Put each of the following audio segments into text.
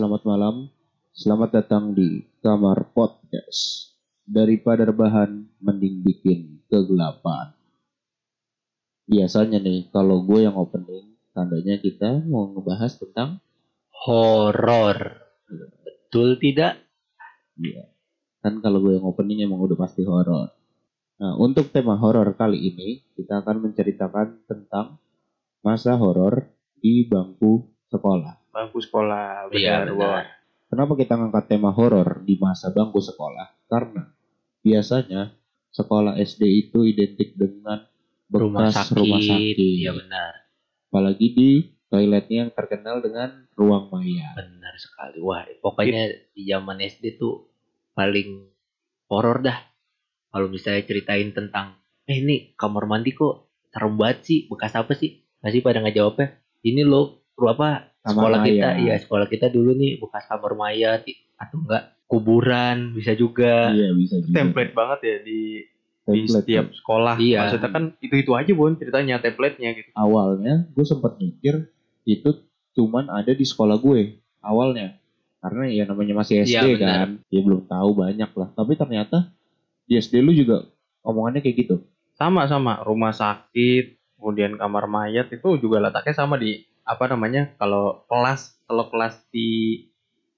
selamat malam. Selamat datang di Kamar Podcast. Daripada rebahan, mending bikin kegelapan. Biasanya nih, kalau gue yang opening, tandanya kita mau ngebahas tentang horor. Betul tidak? Iya. Kan kalau gue yang opening emang udah pasti horor. Nah, untuk tema horor kali ini, kita akan menceritakan tentang masa horor di bangku sekolah. Bangku sekolah Iya, benar Kenapa kita ngangkat tema horor di masa bangku sekolah? Karena biasanya sekolah SD itu identik dengan Rumah bekas sakit. rumah sakit. Iya benar. Apalagi di toiletnya yang terkenal dengan ruang maya. Benar sekali. Wah, pokoknya di zaman SD tuh paling horor dah. Kalau misalnya ceritain tentang, eh ini kamar mandi kok serem banget sih, bekas apa sih? Masih pada ngejawabnya, ini loh, ru- apa sekolah maya. kita, iya sekolah kita dulu nih bekas kamar mayat atau enggak kuburan bisa juga. Iya bisa juga. template banget ya di di Template. setiap sekolah Iya. maksudnya kan itu itu aja bon ceritanya template-nya gitu Awalnya gue sempat mikir itu cuman ada di sekolah gue awalnya. Karena ya namanya masih SD benar. kan, ya belum tahu banyak lah. Tapi ternyata di SD lu juga omongannya kayak gitu. sama sama rumah sakit kemudian kamar mayat itu juga letaknya sama di apa namanya kalau kelas kalau kelas di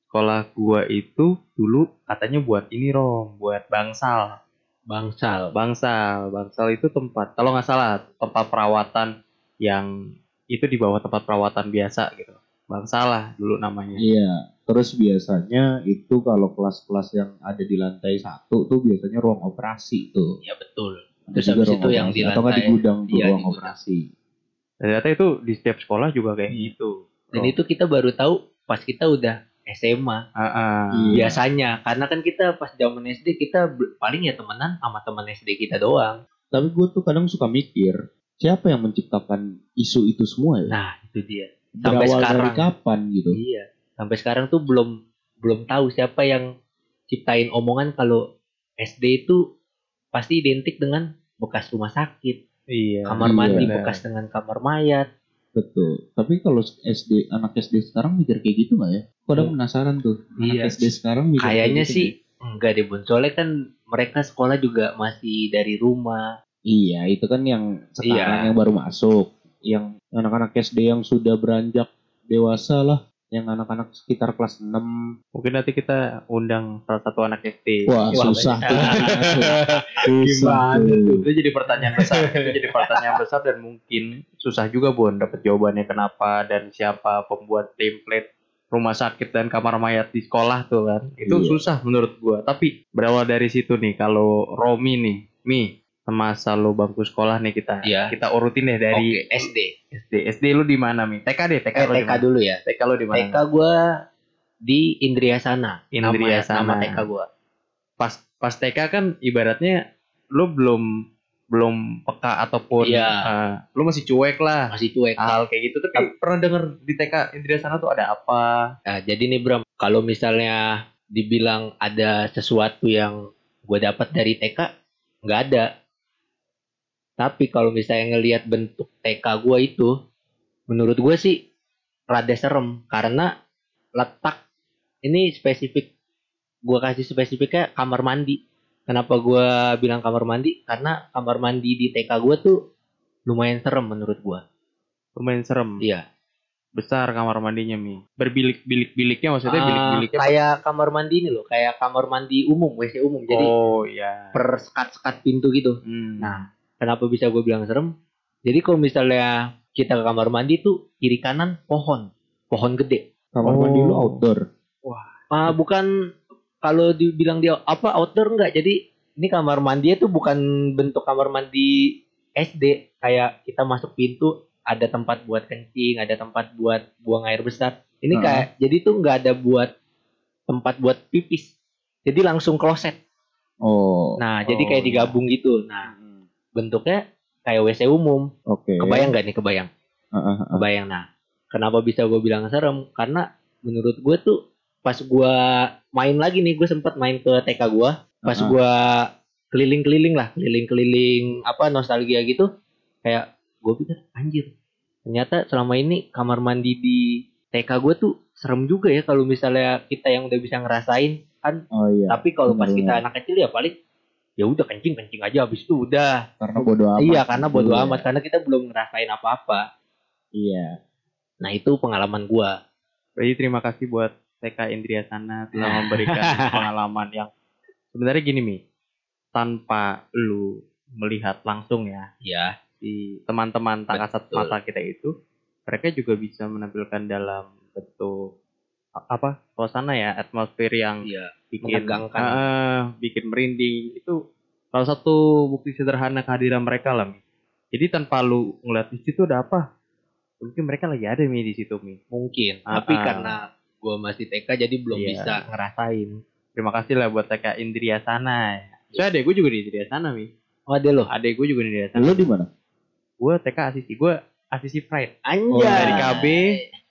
sekolah gua itu dulu katanya buat ini rom buat bangsal Bangsal. bangsal bangsal itu tempat kalau nggak salah tempat perawatan yang itu di bawah tempat perawatan biasa gitu bangsal lah dulu namanya Iya, terus biasanya itu kalau kelas-kelas yang ada di lantai satu tuh biasanya ruang operasi tuh. Ya betul. Terus juga habis ruang itu yang di atau nggak di lantai- gudang tuh iya, di ruang gudang. operasi. Ternyata itu di setiap sekolah juga kayak gitu Dan Rom. itu kita baru tahu pas kita udah SMA. Ah. Iya. Biasanya karena kan kita pas zaman SD kita paling ya temenan sama teman SD kita doang. Tapi gue tuh kadang suka mikir, siapa yang menciptakan isu itu semua ya? Nah, itu dia. sampai Berawal dari sekarang. kapan gitu? Iya. Sampai sekarang tuh belum belum tahu siapa yang ciptain omongan kalau SD itu pasti identik dengan bekas rumah sakit, Iya. kamar Iya, mandi benar. bekas dengan kamar mayat. Betul. Tapi kalau SD anak SD sekarang mikir kayak gitu nggak ya? Kadang penasaran tuh. Anak Iya. SD sekarang mikir kayak Kayaknya gitu sih nggak enggak deh Bun. Soalnya kan mereka sekolah juga masih dari rumah. ya? Iya, itu kan yang sekarang Iya. yang baru masuk. Yang anak-anak SD yang sudah beranjak dewasa lah. Yang anak-anak sekitar kelas 6 Mungkin nanti kita undang salah satu anak SD. Wah, susah tuh. Susah Gimana. Itu jadi pertanyaan besar. itu jadi pertanyaan besar dan mungkin susah juga Bon dapat jawabannya kenapa dan siapa pembuat template rumah sakit dan kamar mayat di sekolah tuh kan. Itu Iya. susah menurut gua. Tapi berawal dari situ nih kalau Romi nih, Mi, semasa lo bangku sekolah nih kita Iya. kita urutin deh dari Oke, SD. SD. SD lu di mana, Mi? TK deh, TK Eh, lu TK dulu ya. TK lu di mana? TK gua di Indriasana. Indriasana. Nama, nama TK gua. pas pas TK kan ibaratnya lu belum belum peka ataupun Iya. eh, lu masih cuek lah Masih cuek. hal kayak gitu tapi pernah denger di TK Indria sana tuh ada apa Nah, jadi nih Bram, kalau misalnya dibilang ada sesuatu yang gue dapat dari TK, nggak ada. Tapi kalau misalnya ngelihat bentuk TK gue itu, menurut gue sih rada serem karena letak ini spesifik. Gue kasih spesifiknya kamar mandi. Kenapa gue bilang kamar mandi? Karena kamar mandi di TK gue tuh lumayan serem menurut gue. lumayan serem Iya. besar kamar mandinya mi berbilik-bilik biliknya maksudnya Ah, bilik-biliknya kayak kamar mandi ini loh, kayak kamar mandi umum, WC umum. Jadi oh ya per sekat-sekat pintu gitu. Hmm. Nah, kenapa bisa gue bilang serem? Jadi kalau misalnya kita ke kamar mandi tuh kiri kanan pohon, pohon gede. Kamar Oh. mandi lu outdoor. Ah, bukan kalau dibilang dia apa outdoor enggak. Jadi ini kamar mandi tuh bukan bentuk kamar mandi SD kayak kita masuk pintu ada tempat buat kencing, ada tempat buat buang air besar. Ini kayak jadi tuh nggak ada buat tempat buat pipis. Jadi langsung kloset. Oh, Nah, jadi Oh, kayak iya. digabung gitu. Nah. Bentuknya kayak WC umum. oke. Kebayang nggak nih kebayang? Ah, ah. Kebayang. Nah, kenapa bisa gue bilang serem? Karena menurut gue tuh pas gue main lagi nih, gue sempat main ke TK gue. Pas Ah, ah. gue keliling-keliling lah, keliling-keliling apa nostalgia gitu, kayak gue pikir anjir. Ternyata selama ini kamar mandi di TK gue tuh serem juga ya kalau misalnya kita yang udah bisa ngerasain kan Oh iya. tapi kalau pas kita anak kecil ya paling ya udah kencing kencing aja habis itu udah Karena bodo amat. iya karena bodo Iya. amat karena kita belum ngerasain apa-apa Iya. nah itu pengalaman gua Jadi terima kasih buat TK Indria Sana telah memberikan pengalaman yang sebenarnya gini Mi, tanpa lu melihat langsung ya ya di teman-teman tak kasat mata kita itu, mereka juga bisa menampilkan dalam bentuk apa suasana ya atmosfer yang iya bikin menegangkan. Ah, bikin merinding itu salah satu bukti sederhana kehadiran mereka lah Mi. Jadi tanpa lu ngeliat di situ ada apa, mungkin mereka lagi ada Mi di situ Mi. mungkin Ah, tapi ah. karena gua masih TK jadi belum Iya. bisa ngerasain Terima kasih lah buat TK Indria Sana. Saya adek gue juga di Indria Sana Mi. oh ada loh Adek gue juga di Indria Sana. Lu di mana? Gue TK Asisi, gue Asisi Pride. anjay dari KB.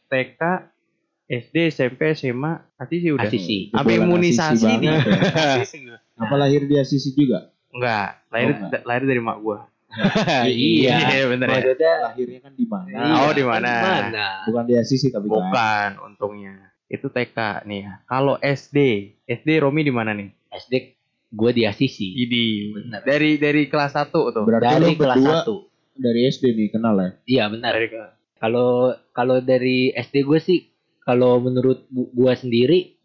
TK, SD, SMP, SMA, Asisi udah. Asisi. Sampai Jebolan imunisasi Asisi nih. ya. Asisi gua. Apa lahir di Asisi juga? Enggak, lahir Oh, enggak. lahir dari mak gue. iya bener ya. maksudnya Lahirnya kan di mana? Nah, oh, di mana? Bukan di Asisi tapi kan. Bukan, untungnya. Itu TK nih ya. Kalau SD, SD Romi di mana nih? SD gue di Asisi Idi. Bener. Dari dari kelas 1 tuh. Berarti dari kelas berdua 1 dari SD nih kenal ya? iya benar kalau kalau dari SD gue sih kalau menurut gua sendiri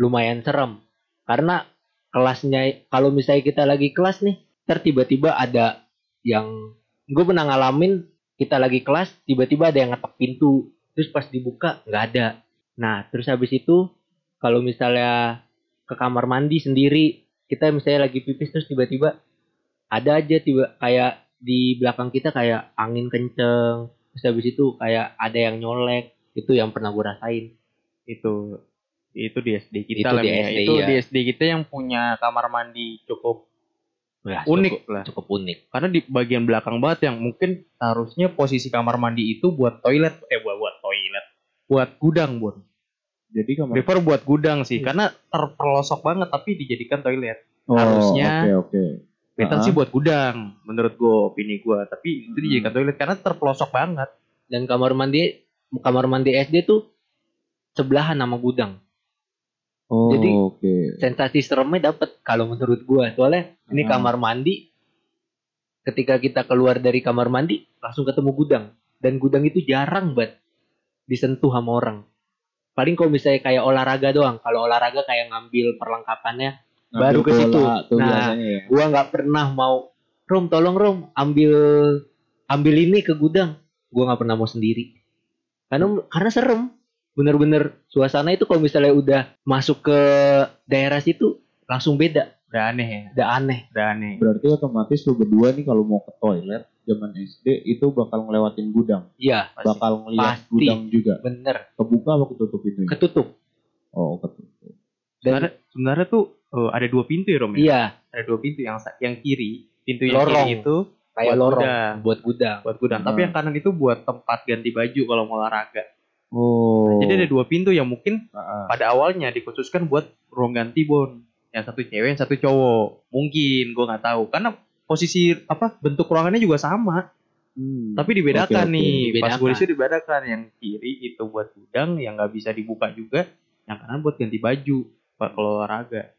lumayan serem. Karena kelasnya kalau misalnya kita lagi kelas nih ter tiba-tiba ada yang gue pernah ngalamin kita lagi kelas tiba-tiba ada yang ngetok pintu terus pas dibuka nggak ada. Nah terus habis itu kalau misalnya ke kamar mandi sendiri kita misalnya lagi pipis terus tiba-tiba ada aja tiba kayak di belakang kita kayak angin kenceng terus habis itu kayak ada yang nyolek itu yang pernah gue rasain itu itu di SD kita Itu lah di ya. SD, itu iya. di SD kita yang punya kamar mandi cukup Wah, unik cukup, lah cukup unik karena di bagian belakang banget yang mungkin harusnya posisi kamar mandi itu buat toilet eh buat buat toilet buat gudang bun Jadi kamar prefer buat gudang sih Iya. karena terpelosok banget tapi dijadikan toilet Oh, harusnya- Oke oke. better Ah. sih buat gudang menurut gue opini gue tapi itu Hmm. dijadikan toilet karena terpelosok banget dan kamar mandi kamar mandi SD tuh sebelahan sama gudang Oh, Jadi- oke. sensasi seremnya dapet kalau menurut gua soalnya ini Ah. kamar mandi ketika kita keluar dari kamar mandi langsung ketemu gudang dan gudang itu jarang banget disentuh sama orang paling kalau misalnya kayak olahraga doang kalau olahraga kayak ngambil perlengkapannya baru ke Ngambil situ. Nah, ya. gua nggak pernah mau rom tolong rom ambil ambil ini ke gudang gua nggak pernah mau sendiri karena karena serem bener-bener suasana itu kalau misalnya udah masuk ke daerah situ langsung beda udah aneh ya udah aneh udah aneh Berarti otomatis lu berdua nih kalau mau ke toilet zaman SD itu bakal ngelewatin gudang, iya Pasti. bakal ngeliat Pasti. gudang juga. bener Kebuka apa ketutup pintunya? ketutup oh, ketutup. sebenarnya sebenarnya tuh eh, ada dua pintu ya Rom ya? iya ada dua pintu yang yang kiri pintu yang Lorong. kiri itu kayak Buat lorong gudang. buat gudang buat gudang tapi Hmm. yang kanan itu buat tempat ganti baju kalau mau olahraga Oh. jadi ada dua pintu yang mungkin ah. pada awalnya dikhususkan buat ruang ganti bon yang satu cewek yang satu cowok mungkin gua nggak tahu karena posisi apa bentuk ruangannya juga sama Hmm. tapi dibedakan Oke, oke. nih pas Dibedakan. gue di situ dibedakan yang kiri itu buat gudang yang nggak bisa dibuka juga yang kanan buat ganti baju buat olahraga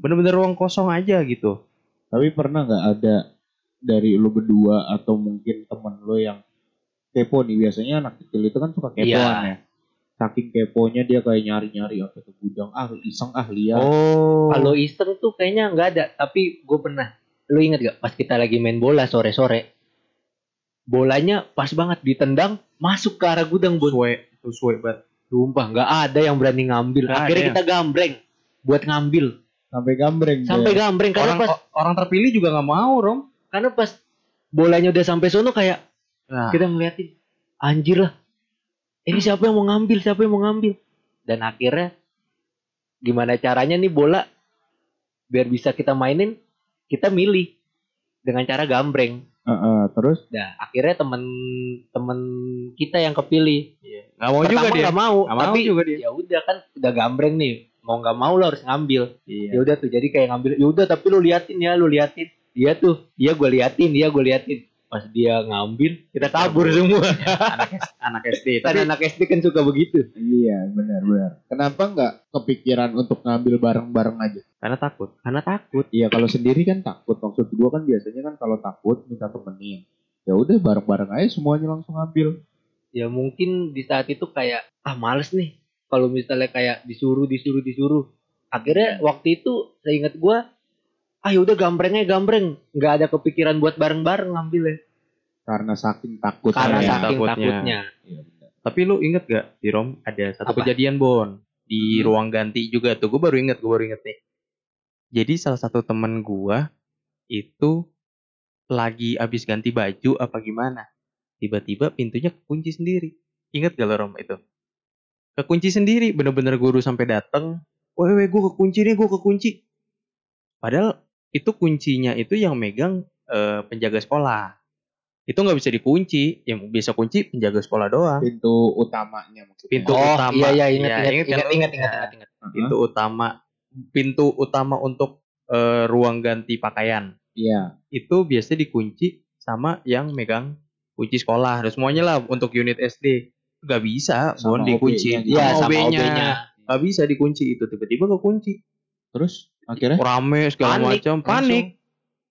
bener-bener ruang kosong aja gitu Tapi pernah nggak ada dari lu berdua atau mungkin temen lu yang kepo nih biasanya anak kecil itu kan suka kepoan Iya. ya. Saking keponya dia kayak nyari-nyari apa ke gudang, ah iseng ah lihat. oh kalau iseng tuh kayaknya nggak ada tapi gue pernah lu inget gak pas kita lagi main bola sore sore bolanya pas banget ditendang masuk ke arah gudang bun sesuai sesuai banget Sumpah nggak ada yang berani ngambil. Nggak Akhirnya ada. kita gambreng buat ngambil. Sampai gambreng. Sampai gambreng karena orang pas orang terpilih juga nggak mau rom karena pas bolanya udah sampai sono kayak nah, kita ngeliatin anjir lah. Ini siapa yang mau ngambil? Siapa yang mau ngambil? Dan akhirnya gimana caranya nih bola biar bisa kita mainin kita milih dengan cara gambreng. Heeh, terus Nah, akhirnya temen-temen kita yang kepilih. nggak mau juga Pertama dia nggak mau, mau tapi juga dia ya udah kan udah gambreng nih. Mau nggak mau lo harus ngambil. iya ya udah tuh jadi kayak ngambil ya udah tapi lu liatin ya lu liatin dia tuh iya gue liatin dia gue liatin pas dia ngambil kita kabur semua anak anak SD tapi anak SD kan suka begitu Iya, benar benar. Kenapa nggak kepikiran untuk ngambil bareng-bareng aja? karena takut karena takut Iya, kalau sendiri kan takut. Maksud gua kan biasanya kan kalau takut minta temenin. Ya udah bareng-bareng aja semuanya langsung ambil. ya mungkin di saat itu kayak ah males nih kalau misalnya kayak disuruh disuruh disuruh akhirnya waktu itu saya ingat gua ah yaudah gambrengnya gambreng nggak ada kepikiran buat bareng-bareng ngambil ya Karena saking takut. karena ya, saking takutnya. takutnya, Iya, benar. tapi lu inget gak di Rom ada satu Apa? kejadian Bon di Hmm. ruang ganti juga tuh gue baru inget gue baru inget nih jadi salah satu temen gua itu lagi abis ganti baju apa gimana tiba-tiba pintunya kekunci sendiri inget gak lo Rom itu kekunci sendiri bener-bener guru sampai dateng weh gue kekunci nih gue kekunci padahal itu kuncinya itu yang megang eh, penjaga sekolah. Itu nggak bisa dikunci. Yang bisa kunci penjaga sekolah doang. Pintu utamanya maksudnya. Pintu oh utama. iya iya ingat Ya, ingat ingat ingat ingat Ya. ingat ingat, ingat. Pintu utama pintu utama untuk eh, ruang ganti pakaian. Iya. itu biasanya dikunci sama yang megang kunci sekolah. Terus semuanya lah untuk unit SD nggak bisa bon dikunci. OB-nya iya sama OB-nya nggak bisa dikunci itu. Tiba-tiba kekunci. Terus akhirnya rame segala Panik, macam panik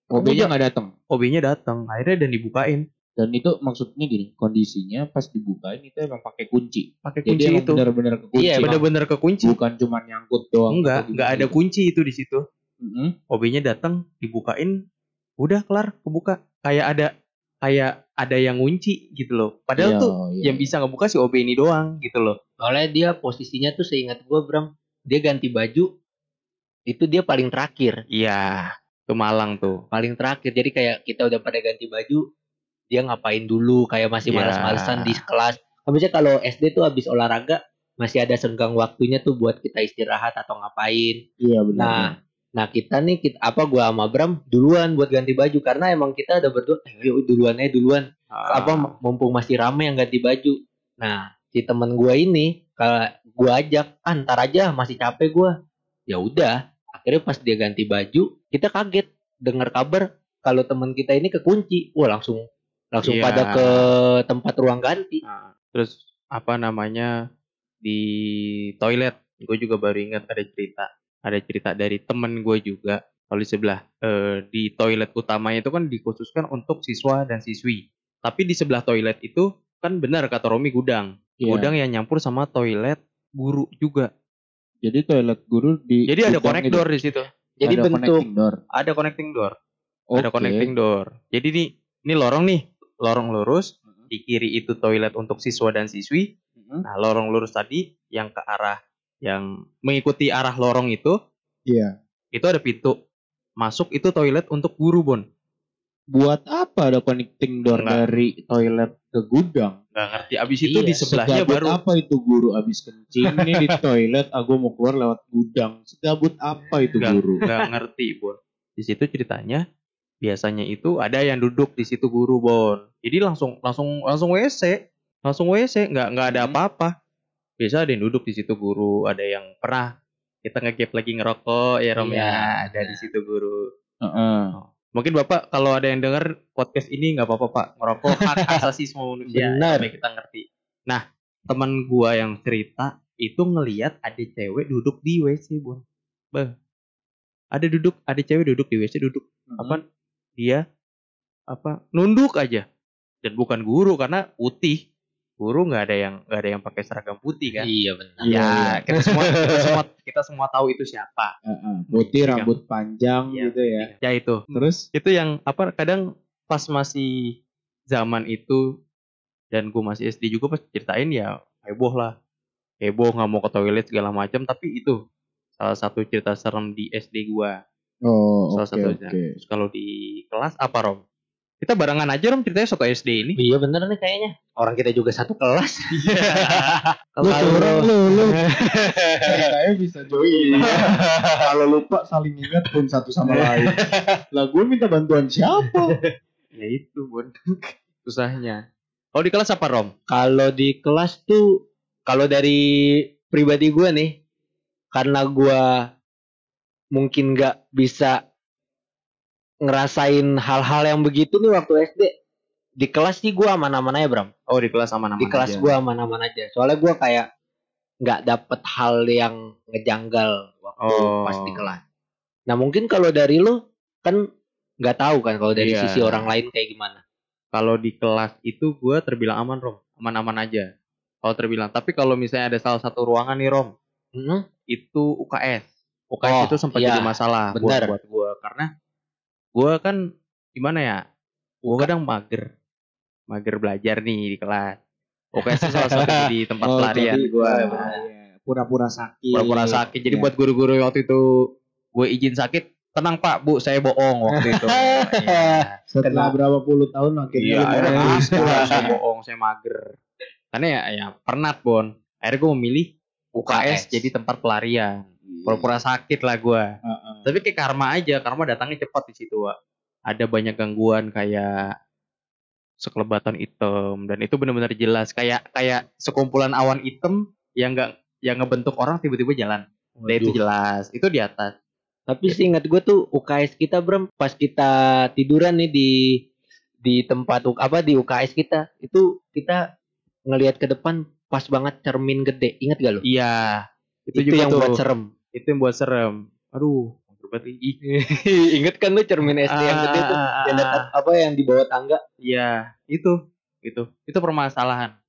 OB-nya nggak datang. OB-nya datang akhirnya dan dibukain Dan itu maksudnya gini, kondisinya pas dibukain itu emang pakai kunci. pakai Jadi kunci emang itu benar-benar kekunci. Iya, bener-bener kekunci Bukan cuma nyangkut doang. enggak enggak ada gitu. kunci itu di situ Mm-mm. OB-nya datang dibukain udah kelar kebuka kayak ada kayak ada yang ngunci gitu loh padahal Iya, tuh iya, yang bisa ngebuka si OB ini doang gitu loh soalnya dia posisinya tuh seingat gua Bram dia ganti baju itu dia paling terakhir. Iya ke Malang tuh. Paling terakhir. Jadi kayak kita udah pada ganti baju dia ngapain dulu? Kayak masih Iya. malas-malesan di kelas. Habisnya kalau SD tuh habis olahraga masih ada senggang waktunya tuh buat kita istirahat atau ngapain. Iya benar. nah nah kita nih kita apa gua sama Bram duluan buat ganti baju. Karena emang kita udah berdua eh, yuk duluan aja duluan. Ah, apa mumpung masih rame yang ganti baju. Nah si teman gua ini kalau gua ajak ah, ntar aja masih capek gua. Ya udah akhirnya pas dia ganti baju kita kaget. Dengar kabar kalau teman kita ini kekunci. Wah langsung langsung Iya. pada ke tempat ruang ganti. Ah. terus apa namanya di toilet. Gue juga baru ingat ada cerita ada cerita dari temen gue juga. Kalau di sebelah eh, di toilet utamanya itu kan dikhususkan untuk siswa dan siswi. Tapi di sebelah toilet itu kan benar kata Romi gudang. Iya. gudang yang nyampur sama toilet guru juga Jadi toilet guru di jadi ada konektor di situ jadi Ada bentuk connecting door. ada connecting door ada Oke. connecting door jadi nih ini lorong nih lorong lurus Mhm. di kiri itu toilet untuk siswa dan siswi Mhm. Nah, lorong lurus tadi yang ke arah yang mengikuti arah lorong itu, Iya. itu ada pintu. Masuk itu toilet untuk guru, Bon. Buat apa ada connecting door Enggak. dari toilet ke gudang? Nggak ngerti. Abis itu Iya, di sebelahnya baru apa itu guru abis kencing nih di toilet, aku mau keluar lewat gudang. Segabut apa itu Nggak. guru? nggak ngerti, Bon. Di situ ceritanya biasanya itu ada yang duduk di situ guru, Bon. Jadi langsung langsung langsung WC, langsung WC, nggak nggak ada Hmm. apa-apa. Biasa ada yang duduk di situ guru, ada yang pernah kita ngegap lagi ngerokok ya Rom Iya, ya, ada di situ guru. Heeh. Mungkin Bapak kalau ada yang dengar podcast ini nggak apa-apa Pak, ngerokok hak asasi semua manusia. Benar. Sampai kita ngerti. Nah, teman gua yang cerita itu ngelihat ada cewek duduk di WC, Bun. Bah. Ada duduk, ada cewek duduk di WC duduk apa dia apa nunduk aja. Dan bukan guru karena putih. Guru nggak ada yang nggak ada yang pakai seragam putih kan. iya benar Iya, ya, iya. kita semua kita semua kita semua tahu itu siapa. Heeh. Putih Iya. rambut panjang Iya. gitu ya. Ya itu. Terus itu yang apa kadang pas masih zaman itu dan gue masih SD juga pas ceritain ya heboh lah heboh nggak mau ke toilet segala macam tapi itu salah satu cerita serem di SD gua oh salah oke satunya oke. terus kalau di kelas apa rom kita barengan aja rom ceritanya satu SD ini. Iya bener nih kayaknya. Orang kita juga satu kelas. Lu curang lu lu. Saya bisa join. Kalau lupa saling ingat pun satu sama lain. Lah gue minta bantuan siapa? ya itu bun. Susahnya. Kalau di kelas apa rom? Kalau di kelas tuh kalau dari pribadi gue nih karena gue mungkin nggak bisa ngerasain hal-hal yang begitu nih waktu SD di kelas sih gue aman-aman aja Bram Oh di kelas sama nama di kelas gue aman-aman aja soalnya gue kayak nggak dapet hal yang ngejanggal waktu Oh. pas di kelas nah mungkin kalau dari lu kan nggak tahu kan kalau dari Iya. sisi orang lain kayak gimana Kalau di kelas itu gue terbilang aman Rom, aman-aman aja. Kalau terbilang, tapi kalau misalnya ada salah satu ruangan nih Rom, Hmm? itu UKS. UKS Oh, itu sempat iya. jadi masalah buat Benar. buat gue karena gue kan gimana ya, gue kadang mager, mager belajar nih di kelas. UKS itu salah satu jadi tempat Oh, pelarian gue. iya. pura-pura sakit. Pura-pura sakit. Jadi Iya. buat guru-guru waktu itu gue izin sakit, tenang Pak, Bu, saya bohong waktu itu. Iya. setelah berapa puluh tahun akhirnya Iya, ngaku lah, sekarang. saya bohong, saya mager. Karena ya, ya pernah Bon. Akhirnya gue memilih UKS, UKS. jadi tempat pelarian. Iya. Pura-pura sakit lah gue. Heeh. Tapi kayak karma aja, karma datangnya cepat di situ, Wak. Ada banyak gangguan kayak sekelebatan hitam dan itu benar-benar jelas kayak kayak sekumpulan awan hitam yang enggak yang ngebentuk orang tiba-tiba jalan. Dan itu Waduh. jelas, itu di atas. Tapi sih ingat gue tuh UKS kita Bram pas kita tiduran nih di di tempat apa di UKS kita itu kita ngelihat ke depan pas banget cermin gede ingat gak lo? Iya. Itu, Itu, juga yang tuh. buat serem. Itu yang buat serem. Aduh, ih. ingat kan lu cermin SD yang gede Ah, yang dekat apa yang di bawah tangga? Iya, itu, itu, itu permasalahan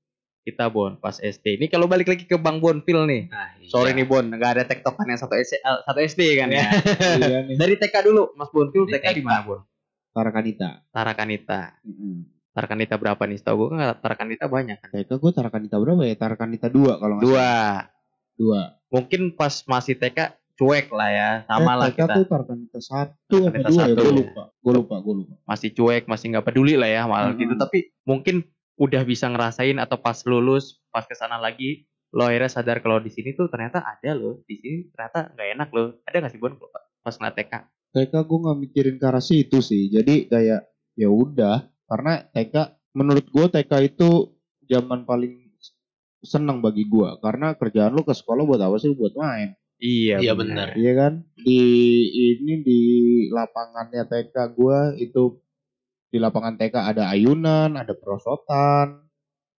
kita Bon pas SD. Ini kalau balik lagi ke Bang Bonfil nih. Nah, Sorry nih Bon, nggak ada tektokan yang satu SD, eh, satu SD kan ya. Iya nih. Dari TK dulu, Mas Bonfil Di TK di TK. mana Bon? Tarakanita. Tarakanita. Mm-mm. Tarakanita berapa nih? Setahu gue kan Tarakanita banyak kan. TK gue Tarakanita berapa ya? Tarakanita dua kalau nggak Dua. salah. Dua. Mungkin pas masih TK cuek lah ya, sama eh, lah TK kita. tuh Tarakanita satu apa Tarakanita dua ya? satu. Gue lupa. Gue lupa. Gue lupa. Masih cuek, masih nggak peduli lah ya malah Mm-mm. gitu. Tapi mungkin udah bisa ngerasain atau pas lulus, pas ke sana lagi, lo akhirnya sadar kalau di sini tuh ternyata ada loh. Di sini ternyata nggak enak loh. Ada nggak sih Bon pas ngeliat TK? TK gue nggak mikirin ke arah situ sih. Jadi kayak ya udah. Karena TK menurut gue TK itu zaman paling seneng bagi gue. Karena kerjaan lu ke sekolah buat apa sih? Buat main. Iya, Iya, bener. Iya kan? Di ini di lapangannya TK gua itu di lapangan TK ada ayunan, ada perosotan.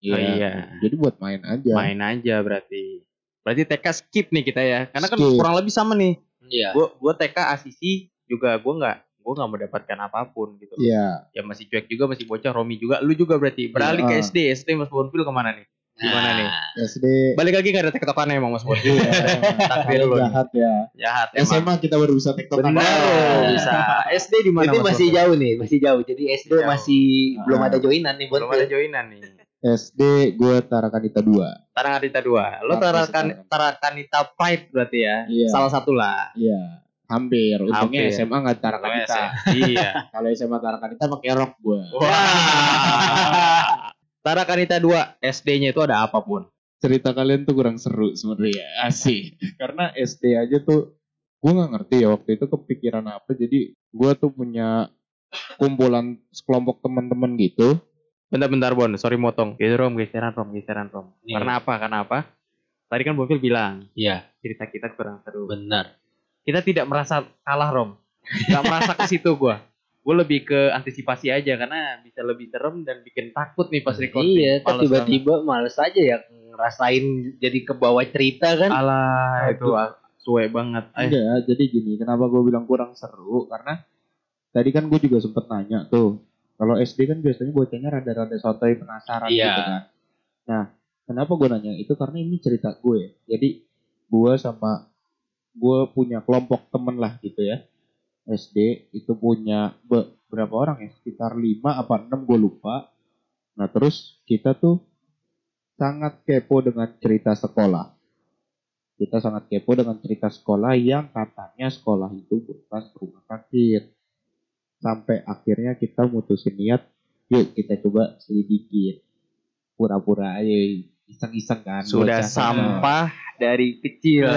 Oh, iya. Jadi buat main aja. Main aja berarti. Berarti TK skip nih kita ya. Karena kan Skip. kurang lebih sama nih. Iya. Gua gua TK asisi juga gua nggak gua nggak mendapatkan apa pun gitu. Iya. Ya masih cuek juga, masih bocah. Romi juga, lu juga berarti. Beralih ke Iya. SD, SD Mas Bonfil ke mana nih? Gimana nih? SD. Balik lagi gak ada tektokannya emang Mas. Iya, Takdir lu jahat ya. Jahat emang. SMA kita baru bisa tektokan. Benar, Oh, bisa. SD di mana Itu Mas masih jauh nih, masih jauh. Jadi SD Jauh. masih belum Ah. ada joinan nih Belum ada joinan nih. SD gua Tarakanita 2. Tarakanita 2. Lo Tarakan. Tarakanita Pride berarti ya. Iya. Salah satu lah. Iya. Hampir. Untungnya Hampir. SMA nggak Tarakanita. Iya. Kalau SMA Tarakanita pakai rok gua. Wah. Tarakanita 2 SD-nya itu ada apa pun. cerita kalian tuh kurang seru sebenarnya asik karena SD aja tuh gue nggak ngerti ya waktu itu kepikiran apa jadi gue tuh punya kumpulan sekelompok teman-teman gitu Bentar-bentar Bon, sorry motong. Geser Rom, geseran Rom, geseran Rom. Iya. Karena apa? Karena apa? Tadi kan Bonfil bilang Iya, cerita kita kurang seru. benar. Kita tidak merasa kalah Rom. Gak merasa ke situ gua. Gue lebih ke antisipasi aja karena bisa lebih serem dan bikin takut nih pas recording. Iya, tiba-tiba males aja ya ngerasain jadi ke bawah cerita kan. Alah, itu ah, suwe banget. Eh, enggak jadi gini kenapa gue bilang kurang seru karena tadi kan gue juga sempet nanya tuh kalau SD kan biasanya bocahnya rada-rada sotoy penasaran Iya. gitu kan nah kenapa gue nanya itu karena ini cerita gue jadi gue sama gue punya kelompok temen lah gitu ya SD itu punya be- berapa orang ya? Sekitar 5 apa 6 gue lupa. Nah terus kita tuh sangat kepo dengan cerita sekolah. Kita sangat kepo dengan cerita sekolah yang katanya sekolah itu bekas rumah sakit. Sampai akhirnya kita mutusin niat yuk kita coba selidikin pura-pura aja iseng-iseng kan sudah bocah. sampah dari kecil.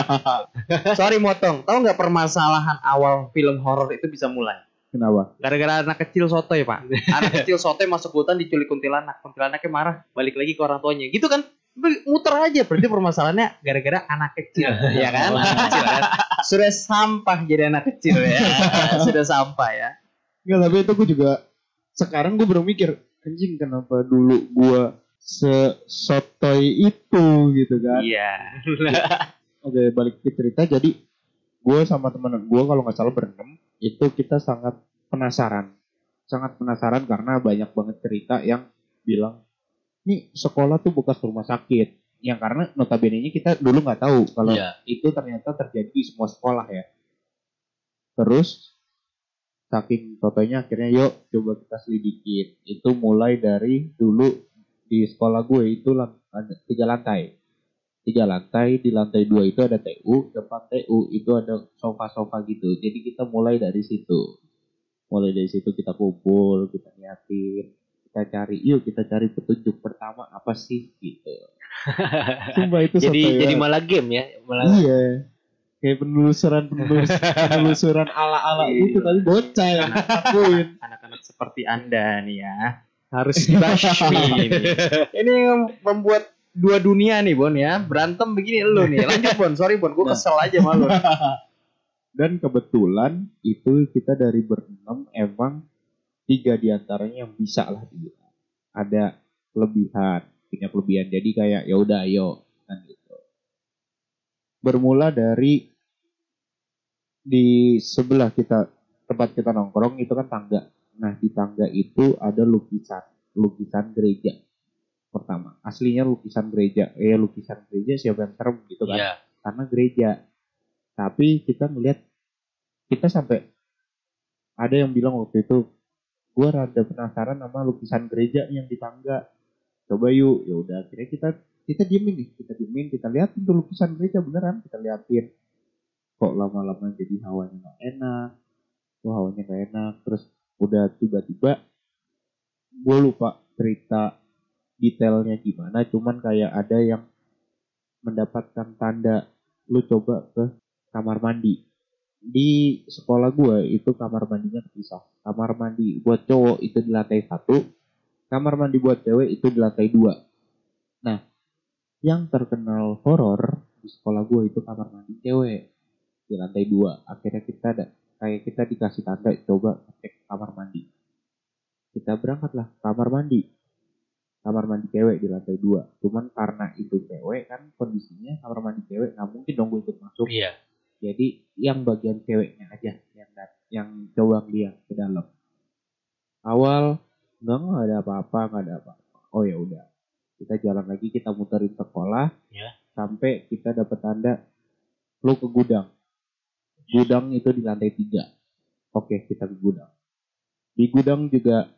sorry motong. Tahu nggak permasalahan awal film horor itu bisa mulai? kenapa? Gara-gara anak kecil sotoy pak. Anak kecil sotoy masuk hutan diculik kuntilanak. Kuntilanaknya marah Balik lagi ke orang tuanya. Gitu kan? Muter aja Berarti permasalahannya Gara-gara anak kecil. Ya kan? Anak kecil kan? Sudah sampah jadi anak kecil ya. Sudah sampah ya. Enggak, tapi itu gue juga sekarang gue baru mikir anjing kenapa dulu gue sesotoy itu gitu kan. Iya. oke balik ke cerita. Jadi gue sama temen gue kalau nggak salah berenam itu kita sangat penasaran. Sangat penasaran karena banyak banget cerita yang bilang nih sekolah tuh bekas rumah sakit. Yang karena notabene nya kita dulu nggak tahu kalau Iya. itu ternyata terjadi di semua sekolah ya. Terus saking totonya akhirnya yuk coba kita selidikin. Itu mulai dari dulu di sekolah gue itu ada tiga lantai tiga lantai di lantai dua itu ada TU depan TU itu ada sofa-sofa gitu jadi kita mulai dari situ mulai dari situ kita kumpul kita niatin kita cari yuk kita cari petunjuk pertama apa sih gitu Sumpah itu jadi sotoy jadi malah game ya malah Iya. Kayak penelusuran penelus, penelusuran ala-ala Iya. gitu tapi bocah yang ngakuin. Anak-anak seperti Anda nih ya. Harus dibasmi ini. Ini yang membuat dua dunia nih Bon ya. Berantem begini lu nih. Lanjut Bon. Sorry Bon. Gue Nah. kesel aja malu. Dan kebetulan itu kita dari berenam emang tiga di antaranya yang bisa lah dibilang. Ada kelebihan, punya kelebihan. Jadi kayak ya udah ayo kan gitu. Bermula dari di sebelah kita tempat kita nongkrong itu kan tangga. Nah di tangga itu ada lukisan lukisan gereja pertama. Aslinya lukisan gereja, eh lukisan gereja siapa yang serem gitu kan? Iya. karena gereja. Tapi kita melihat kita sampai ada yang bilang waktu itu gue rada penasaran sama lukisan gereja yang di tangga. Coba yuk, ya udah akhirnya kita kita diemin nih, kita diemin, kita liatin tuh lukisan gereja beneran, kita liatin. Kok lama-lama jadi hawanya nggak enak, kok hawanya nggak enak, terus udah tiba-tiba gue lupa cerita detailnya gimana, cuman kayak ada yang mendapatkan tanda lu coba ke kamar mandi. Di sekolah gue itu kamar mandinya terpisah. Kamar mandi buat cowok itu di lantai satu kamar mandi buat cewek itu di lantai dua. Nah yang terkenal horor di sekolah gue itu kamar mandi cewek di lantai dua. Akhirnya kita ada kayak kita dikasih tanda coba cek kamar mandi. Kita berangkatlah ke kamar mandi. Kamar mandi cewek di lantai dua. Cuman karena itu cewek kan kondisinya kamar mandi cewek nggak mungkin dong gue ikut masuk. Iya. jadi yang bagian ceweknya aja yang yang coba lihat ke dalam. Awal nggak nggak ada apa-apa nggak ada apa-apa. Oh ya udah. Kita jalan lagi kita muterin sekolah. Ya. sampai kita dapat tanda lu ke gudang. Gudang itu di lantai tiga. Oke kita ke gudang di gudang juga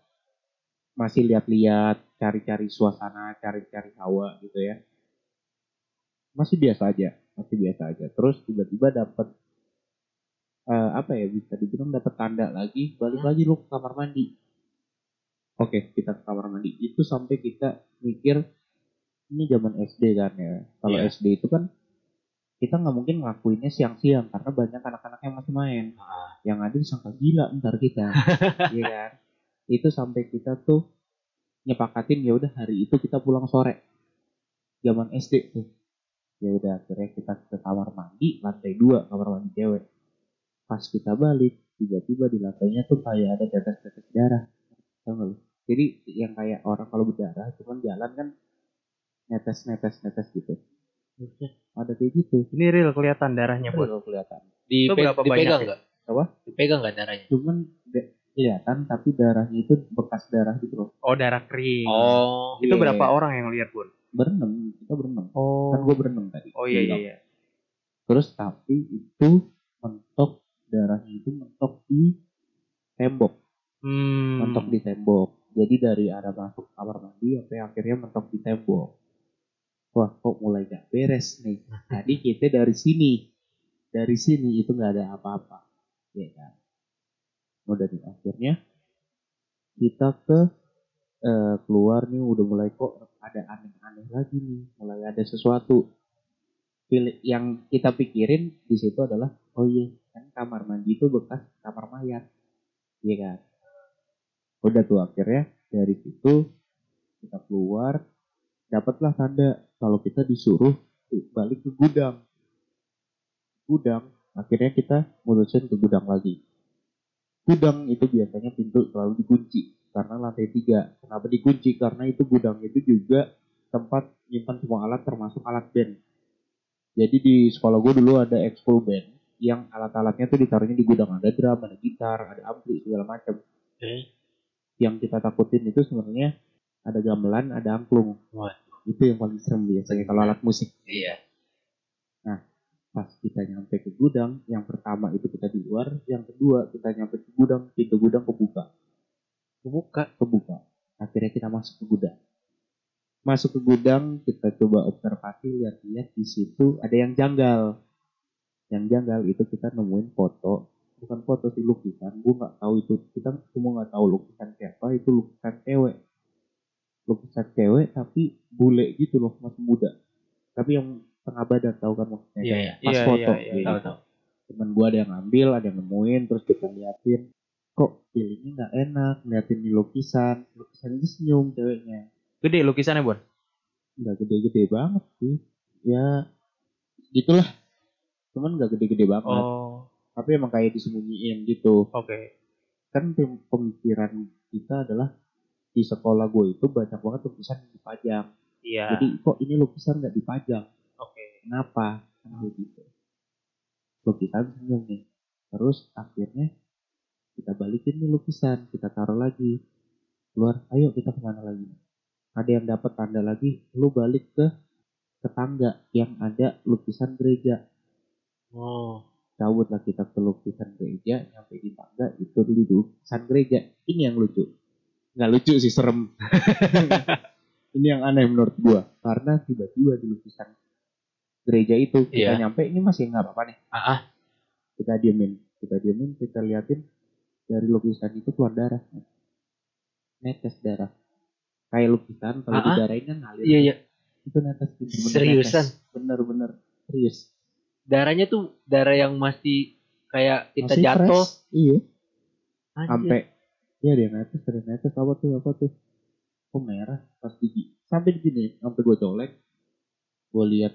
masih lihat-lihat cari-cari suasana cari-cari hawa gitu ya. Masih biasa aja masih biasa aja. Terus tiba-tiba dapat eh, apa ya bisa dibilang dapat tanda lagi balik lagi lu ke kamar mandi. Oke kita ke kamar mandi. Itu sampai kita mikir ini zaman SD kan ya. Kalau Iya. SD itu kan kita nggak mungkin ngelakuinnya siang-siang karena banyak anak-anak yang masih main. Ah. yang ada disangka gila ntar kita. Iya kan? Itu sampai kita tuh nyepakatin ya udah hari itu kita pulang sore. Zaman SD tuh. Ya udah akhirnya kita ke kamar mandi lantai dua kamar mandi cewek. Pas kita balik tiba-tiba di lantainya tuh kayak ada tetes-tetes darah. Tau gak lu? Jadi yang kayak orang kalau berdarah cuman jalan kan netes netes netes gitu ada kayak gitu Ini real kelihatan darahnya Bon. kalau kelihatan Di, Itu berapa dipegang banyak ya? nggak? Apa? Dipegang nggak darahnya? cuman kelihatan tapi darahnya itu bekas darah gitu loh Oh darah kering. Oh. Itu Iya. berapa orang yang lihat Bon? berenam kita berenam Oh. kan gue berenam tadi Oh iya iya iya. terus tapi itu mentok darahnya itu mentok di tembok Hmm. mentok di tembok jadi dari arah masuk kamar mandi sampai akhirnya mentok di tembok wah kok mulai gak beres nih? Tadi kita dari sini. Dari sini itu nggak ada apa-apa. Ya kan? Udah nih akhirnya kita ke eh, keluar nih udah mulai kok ada aneh-aneh lagi nih. Mulai ada sesuatu. Pilih yang kita pikirin di situ adalah oh iya kan kamar mandi itu bekas kamar mayat. Iya kan? Udah tuh akhirnya dari situ kita keluar dapatlah tanda kalau kita disuruh balik ke gudang gudang akhirnya kita mutusin ke gudang lagi gudang itu biasanya pintu selalu dikunci karena lantai tiga. Kenapa dikunci? Karena itu gudang itu juga tempat nyimpan semua alat termasuk alat band. Jadi di sekolah gue dulu ada ekskul band yang alat-alatnya tuh ditaruhnya di gudang ada drum, ada gitar, ada ampli segala macam. Oke. Yang kita takutin itu sebenarnya ada gamelan, ada angklung. Wah. Itu yang paling serem biasanya kalau alat musik. Iya. Pas kita nyampe ke gudang, yang pertama itu kita di luar, yang kedua kita nyampe ke gudang, pintu gudang kebuka. Kebuka. kebuka. Akhirnya kita masuk ke gudang. Masuk ke gudang, kita coba observasi, lihat-lihat di situ ada yang janggal. Yang janggal itu kita nemuin foto, bukan foto sih lukisan. Gue nggak tahu itu, kita semua nggak tahu lukisan siapa, itu lukisan cewek. Lukisan cewek tapi bule gitu loh, masih muda. Tapi yang tengah badan tahu kan maksudnya? Iya, iya. Pas Iya, foto. iya, iya, gitu. Tahu tahu. temen gua ada yang ngambil ada yang nemuin terus kita liatin kok feelingnya nggak enak liatin di lukisan lukisan itu senyum ceweknya Gede lukisannya, Bon. nggak gede-gede banget sih ya gitulah cuman nggak gede-gede banget Oh, tapi emang kayak disembunyiin gitu oke. kan pem- pemikiran kita adalah di sekolah gue itu banyak banget lukisan yang dipajang Iya. jadi kok ini lukisan nggak dipajang Oke. Kenapa? Kan gitu. Lukisan senyum nih. Terus akhirnya kita balikin nih lukisan, kita taruh lagi. Keluar, ayo kita ke mana lagi? Ada yang dapat tanda lagi, lu balik ke tetangga yang ada lukisan gereja. Oh. Cabut lah kita ke lukisan gereja, nyampe di tangga, itu dulu lukisan gereja. Ini yang lucu. Nggak lucu sih, serem. ini yang aneh menurut gua. Karena tiba-tiba di lukisan gereja itu, kita Iya. nyampe, ini masih nggak apa-apa nih. Ah, ah. Kita diemin. Kita diemin, kita liatin dari lukisan itu keluar darah. Netes darah. Kayak lukisan, kalau Ah, ah. didarahin kan ngalir. Iya iya. Itu netes. bener-bener Seriusan? netes. Bener-bener. Serius. Darahnya tuh darah yang masih kayak kita Masih jatuh. fresh. Iya. Sampai ya dia netes ada netes apa tuh apa tuh kok merah pas gigi sampai begini sampai gue colek gue lihat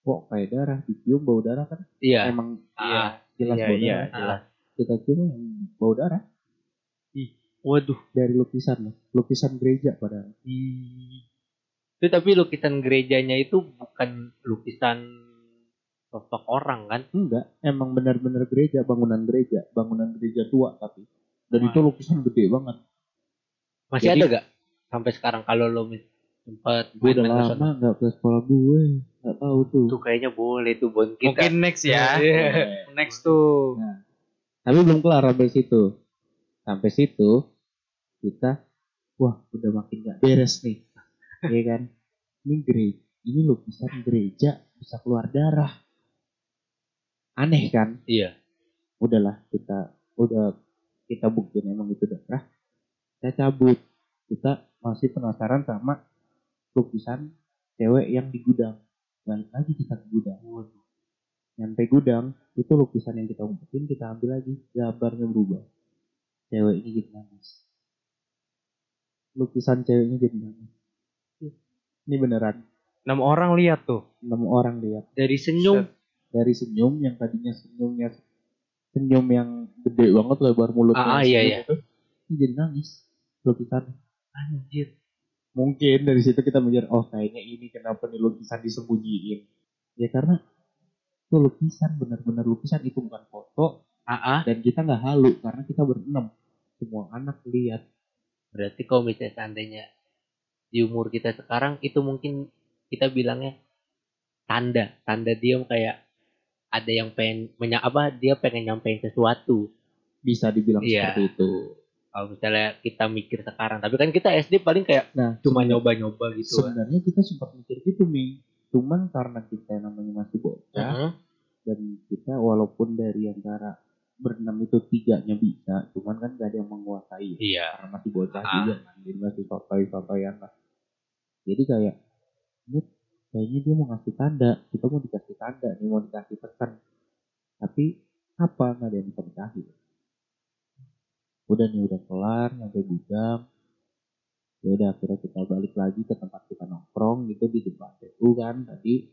kok kayak darah dicium bau darah kan Iya. emang Ah. jelas Iya, bau iya, darah jelas. kita cium yang bau darah Waduh. dari lukisan loh lukisan gereja padahal Itu tapi lukisan gerejanya itu bukan lukisan sosok orang kan? enggak emang benar-benar gereja bangunan gereja bangunan gereja tua tapi dan itu lukisan gede banget Masih Jadi- ada gak sampai sekarang kalau lo sempet gue udah lama nggak ke sekolah gue nggak tahu tuh? Tuh kayaknya boleh tuh bon kita. Mungkin next ya. Iya. Next tuh. Tapi belum kelar sampai situ. Sampai situ kita wah udah makin gak beres nih. Iya kan? Ini gereja, ini lukisan gereja bisa keluar darah. Aneh kan? Iya. Udahlah kita udah kita buktiin emang itu darah. Kita cabut. Kita masih penasaran sama lukisan cewek yang di gudang. Balik lagi kita ke gudang. Nyampe gudang, itu lukisan yang kita umpetin, kita ambil lagi. Gambarnya berubah. Cewek ini jadi nangis. Lukisan ceweknya jadi nangis. Ini beneran. Enam orang lihat tuh. Enam orang lihat. Dari senyum. Dari senyum yang tadinya senyumnya senyum yang gede banget lebar mulutnya. Ah, iya, iya. itu, jadi nangis. Lukisan. Anjir. Mungkin dari situ kita mikir, oh kayaknya ini kenapa nih lukisan disembunyiin. Ya karena itu lukisan, benar-benar lukisan itu bukan foto, Ah, ah. dan kita nggak halu karena kita berenam semua anak lihat Berarti kalau misalnya seandainya di umur kita sekarang itu mungkin kita bilangnya tanda, tanda dia kayak ada yang pengen menya apa dia pengen nyampein sesuatu. Bisa dibilang Iya. seperti itu Kalau misalnya kita mikir sekarang, tapi kan kita SD paling kayak nah cuma nyoba-nyoba gitu. kan. sebenarnya kita sempat mikir gitu mi cuman karena kita namanya masih bocah Heeh. dan kita walaupun dari antara berenam itu tiganya bisa cuman kan gak ada yang menguasai Iya. karena masih bocah Ah. juga kan jadi masih sotoy sotoyan lah jadi kayak ini kayaknya dia mau ngasih tanda kita mau dikasih tanda nih mau dikasih pesan tapi apa nggak ada yang bisa dikasih udah nih udah kelar nyampe gudang ya udah akhirnya kita balik lagi ke tempat kita nongkrong gitu di depan TU kan tadi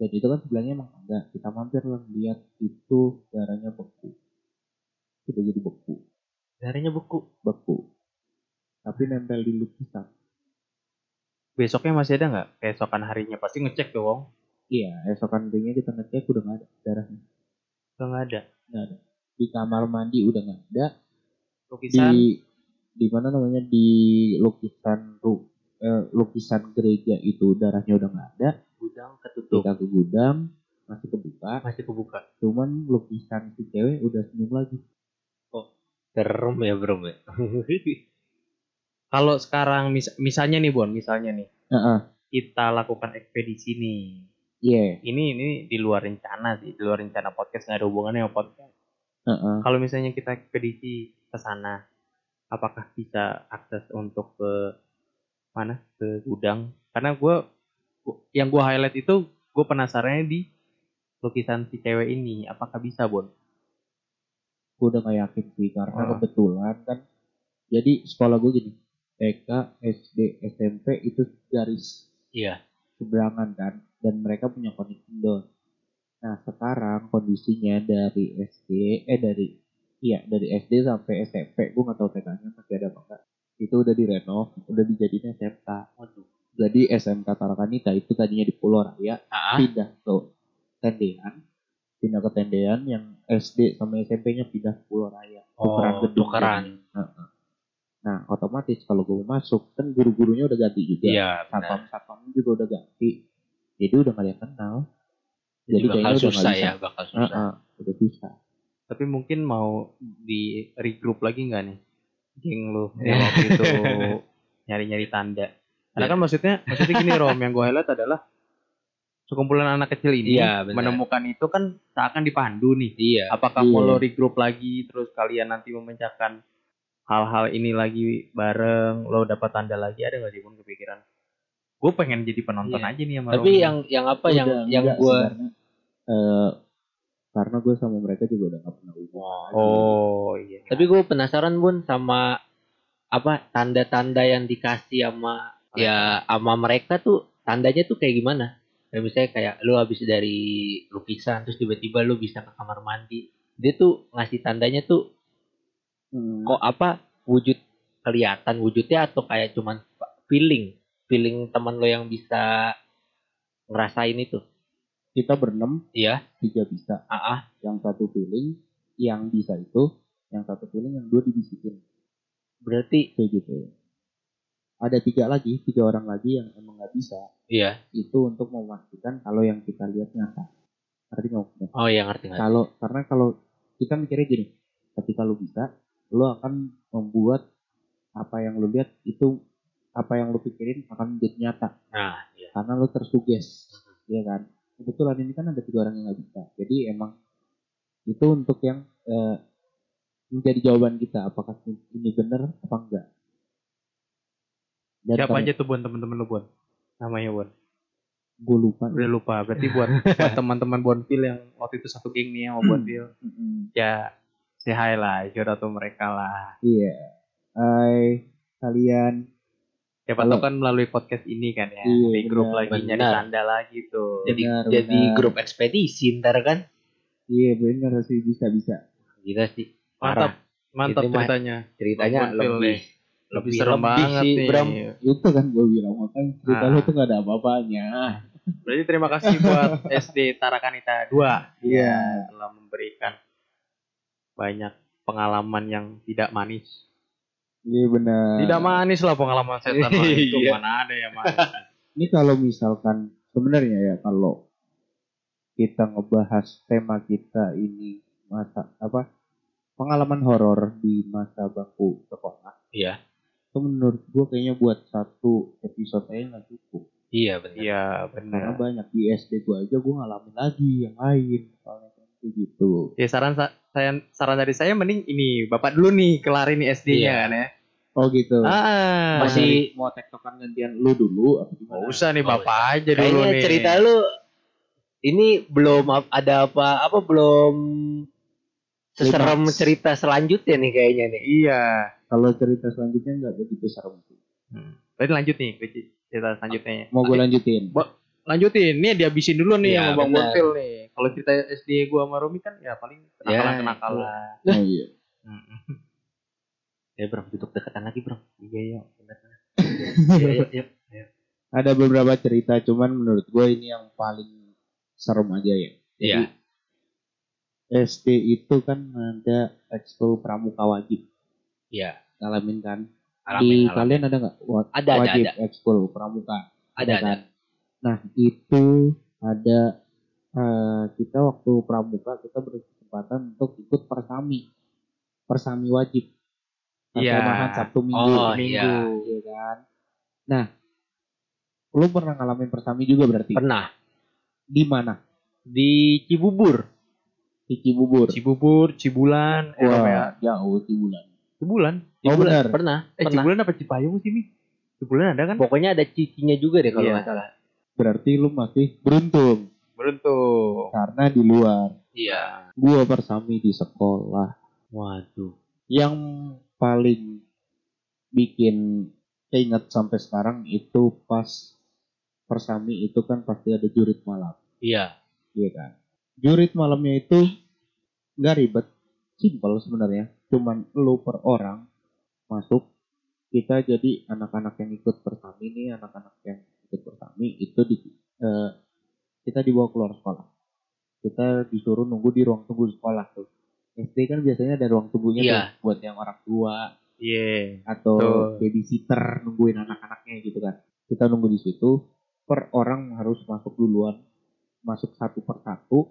dan itu kan sebelahnya emang enggak kita mampir lah lihat itu darahnya beku udah jadi beku Darahnya beku. beku tapi nempel di lukisan. Besoknya masih ada nggak? Keesokan harinya pasti ngecek dong. Iya, esokan harinya kita ngecek udah nggak ada darahnya. Udah nggak ada. Nggak ada. Di kamar mandi udah nggak ada. Lukisan. Di di mana namanya di lukisan ru, eh, lukisan gereja itu darahnya udah nggak ada. Gudang ketutup. Kita ke gudang masih kebuka. masih kebuka. Cuman lukisan si cewek udah senyum lagi. Serem ya bro ya. Kalau sekarang mis- misalnya nih Bon, misalnya nih Heeh. kita lakukan ekspedisi nih. Iya. Ini ini di luar rencana sih, di luar rencana podcast nggak ada hubungannya sama podcast. Heeh. Kalau misalnya kita ekspedisi ke sana, apakah bisa akses untuk ke mana? Ke gudang? Karena gue yang gue highlight itu gue penasarannya di lukisan si cewek ini. Apakah bisa Bon? gue udah gak yakin sih karena Oh. kebetulan kan jadi sekolah gue gini TK SD SMP itu garis Iya. seberangan kan dan mereka punya konik indoor nah sekarang kondisinya dari SD eh dari iya dari SD sampai SMP gue nggak tahu TK-nya masih ada apa enggak itu udah direnov udah dijadiin SMK Waduh. jadi SMK Tarakanita itu tadinya di Pulau Raya Ah, pindah ke tendean. Pindah ke tendean yang SD sama SMP-nya pindah ke Pulau Raya. Tukeran Oh, tukeran. Heeh. nah otomatis kalau gue masuk kan guru-gurunya udah ganti juga. Iya benar. satpam satpam juga udah ganti. Jadi udah gak ada yang kenal. Jadi jadi bakal susah ya, bakal susah. Heeh, udah susah Tapi mungkin mau di regroup lagi nggak nih? Geng lu yang waktu itu nyari-nyari tanda. Karena kan maksudnya maksudnya gini Rom, yang gue highlight adalah sekumpulan anak kecil ini Iya, benar. menemukan itu kan seakan dipandu nih. Iya. Apakah Iya. mau lo regroup lagi terus kalian nanti memecahkan hal-hal ini lagi bareng, lo dapat tanda lagi ada nggak sih pun kepikiran? Gue pengen jadi penonton Iya. aja nih sama Tapi Romi. yang yang apa yang Udah yang enggak gue. Karena gue sama mereka juga udah gak pernah hubungan lagi. Oh iya. tapi gue penasaran bun sama apa tanda-tanda yang dikasih sama ya sama mereka tuh tandanya tuh kayak gimana? Kayak misalnya kayak lu habis dari lukisan terus tiba-tiba lu bisa ke kamar mandi. Dia tuh ngasih tandanya tuh Hmm. kok apa wujud kelihatan wujudnya atau kayak cuman feeling feeling teman lo yang bisa ngerasain itu kita berenam iya. tiga bisa. Ah ah. yang satu feeling yang bisa itu yang satu feeling yang dua dibisikin. Berarti kayak gitu. Ada tiga lagi tiga orang lagi yang emang nggak bisa. Iya. Itu untuk memastikan kalau yang kita lihat nyata. Ngerti nggak oh iya ngerti ngerti. Kalau karena kalau kita mikirnya gini ketika lu bisa lu akan membuat apa yang lu lihat itu apa yang lu pikirin akan menjadi nyata. Nah iya. Karena lu tersuges ya kan kebetulan ini kan ada tiga orang yang nggak bisa jadi emang itu untuk yang eh, menjadi jawaban kita apakah ini benar apa enggak dan Siapa aja tuh buat teman-teman lu buat? Namanya buat. gue lupa Udah lupa. Berarti buat buat teman-teman Bonfil yang waktu itu satu geng nih sama Bonfil. Mm-mm. Ya say hi lah, shout out to mereka lah. iya Hai kalian Siapa tahu kan melalui podcast ini kan ya. Iya, di grup benar, lagi nyari benar. tanda lagi tuh. jadi Benar, jadi benar. grup ekspedisi ntar kan iya benar sih bisa bisa gila sih Mantap, Parah. mantap Itu ceritanya. ceritanya lebih nih. Lebih serem lebih banget sih, nih. Bram. itu kan gue bilang makanya cerita Ah. lu tuh gak ada apa-apanya Berarti terima kasih buat SD Tarakanita 2 Iya. telah memberikan banyak pengalaman yang tidak manis. Iya benar. Tidak manis lah pengalaman setan itu Iya. mana ada ya manis. ini kalau misalkan sebenarnya ya kalau kita ngebahas tema kita ini masa apa pengalaman horor di masa bangku sekolah. Iya. Itu menurut gue kayaknya buat satu episode aja nggak cukup. Iya benar. Iya karena benar. banyak di SD gue aja gue ngalamin lagi yang lain. Soalnya gitu Ya saran sa- saya saran dari saya mending ini Bapak dulu nih kelarin nih SD-nya Iya. kan ya. oh gitu Ah, Masih- mau tektokan gantian lu dulu apa gimana Nggak usah nih Oh, Bapak aja dulu kayaknya nih. cerita lu ini belum ada apa apa belum seserem cerita selanjutnya nih kayaknya nih Iya. kalau cerita selanjutnya nggak begitu serem sih Hmm. Berarti lanjut nih cerita selanjutnya. mau gue lanjutin Lanjutin, nih dihabisin dulu nih Iya, sama Bang. Bonfil nih. Kalau cerita SD gua sama Romi kan ya paling kenakalan-kenakalan. oh iya Hmm. Ya bro, duduk dekatan lagi bro. Iya iya. benar. Iya, iya, iya. Ada beberapa cerita, cuman menurut gue ini yang paling serem aja ya. Iya. SD itu kan ada ekskul pramuka wajib. Iya. Ngalamin kan? Alamin, Di alamin. kalian ada nggak wa- Ada, ada, wajib ada. ekskul pramuka? Ada, ada. kan? Nah itu ada eh, kita waktu pramuka kita berkesempatan untuk ikut persami, persami wajib. Iya. Perkemahan Sabtu Minggu, Oh, Minggu, iya. ya kan? Nah, lu pernah ngalamin persami juga berarti? Pernah Di mana? di Cibubur. Di Cibubur. Cibubur, Cibulan, eh, apa ya? Wah, jauh Cibulan. Cibulan. Oh, Cibulan. benar. Pernah. Eh pernah. Cibulan apa Cipayung sih Mi? Cibulan ada kan? Pokoknya ada cicinya juga deh kalau Iya. nggak salah. Berarti lu masih beruntung Beruntung. karena di luar. Iya. Gua persami di sekolah. Waduh. Yang paling bikin keinget sampai sekarang itu pas persami itu kan pasti ada jurit malam, Iya. iya kan? Jurit malamnya itu nggak ribet, simpel sebenarnya. Cuman lu per orang masuk, kita jadi anak-anak yang ikut persami nih, anak-anak yang ikut persami itu di eh, kita dibawa keluar sekolah. Kita disuruh nunggu di ruang tunggu sekolah tuh. SD kan biasanya ada ruang tunggunya Iya. tuh buat yang orang tua Iya. atau Betul. babysitter nungguin anak-anaknya gitu kan. Kita nunggu di situ, per orang harus masuk duluan, masuk satu per satu.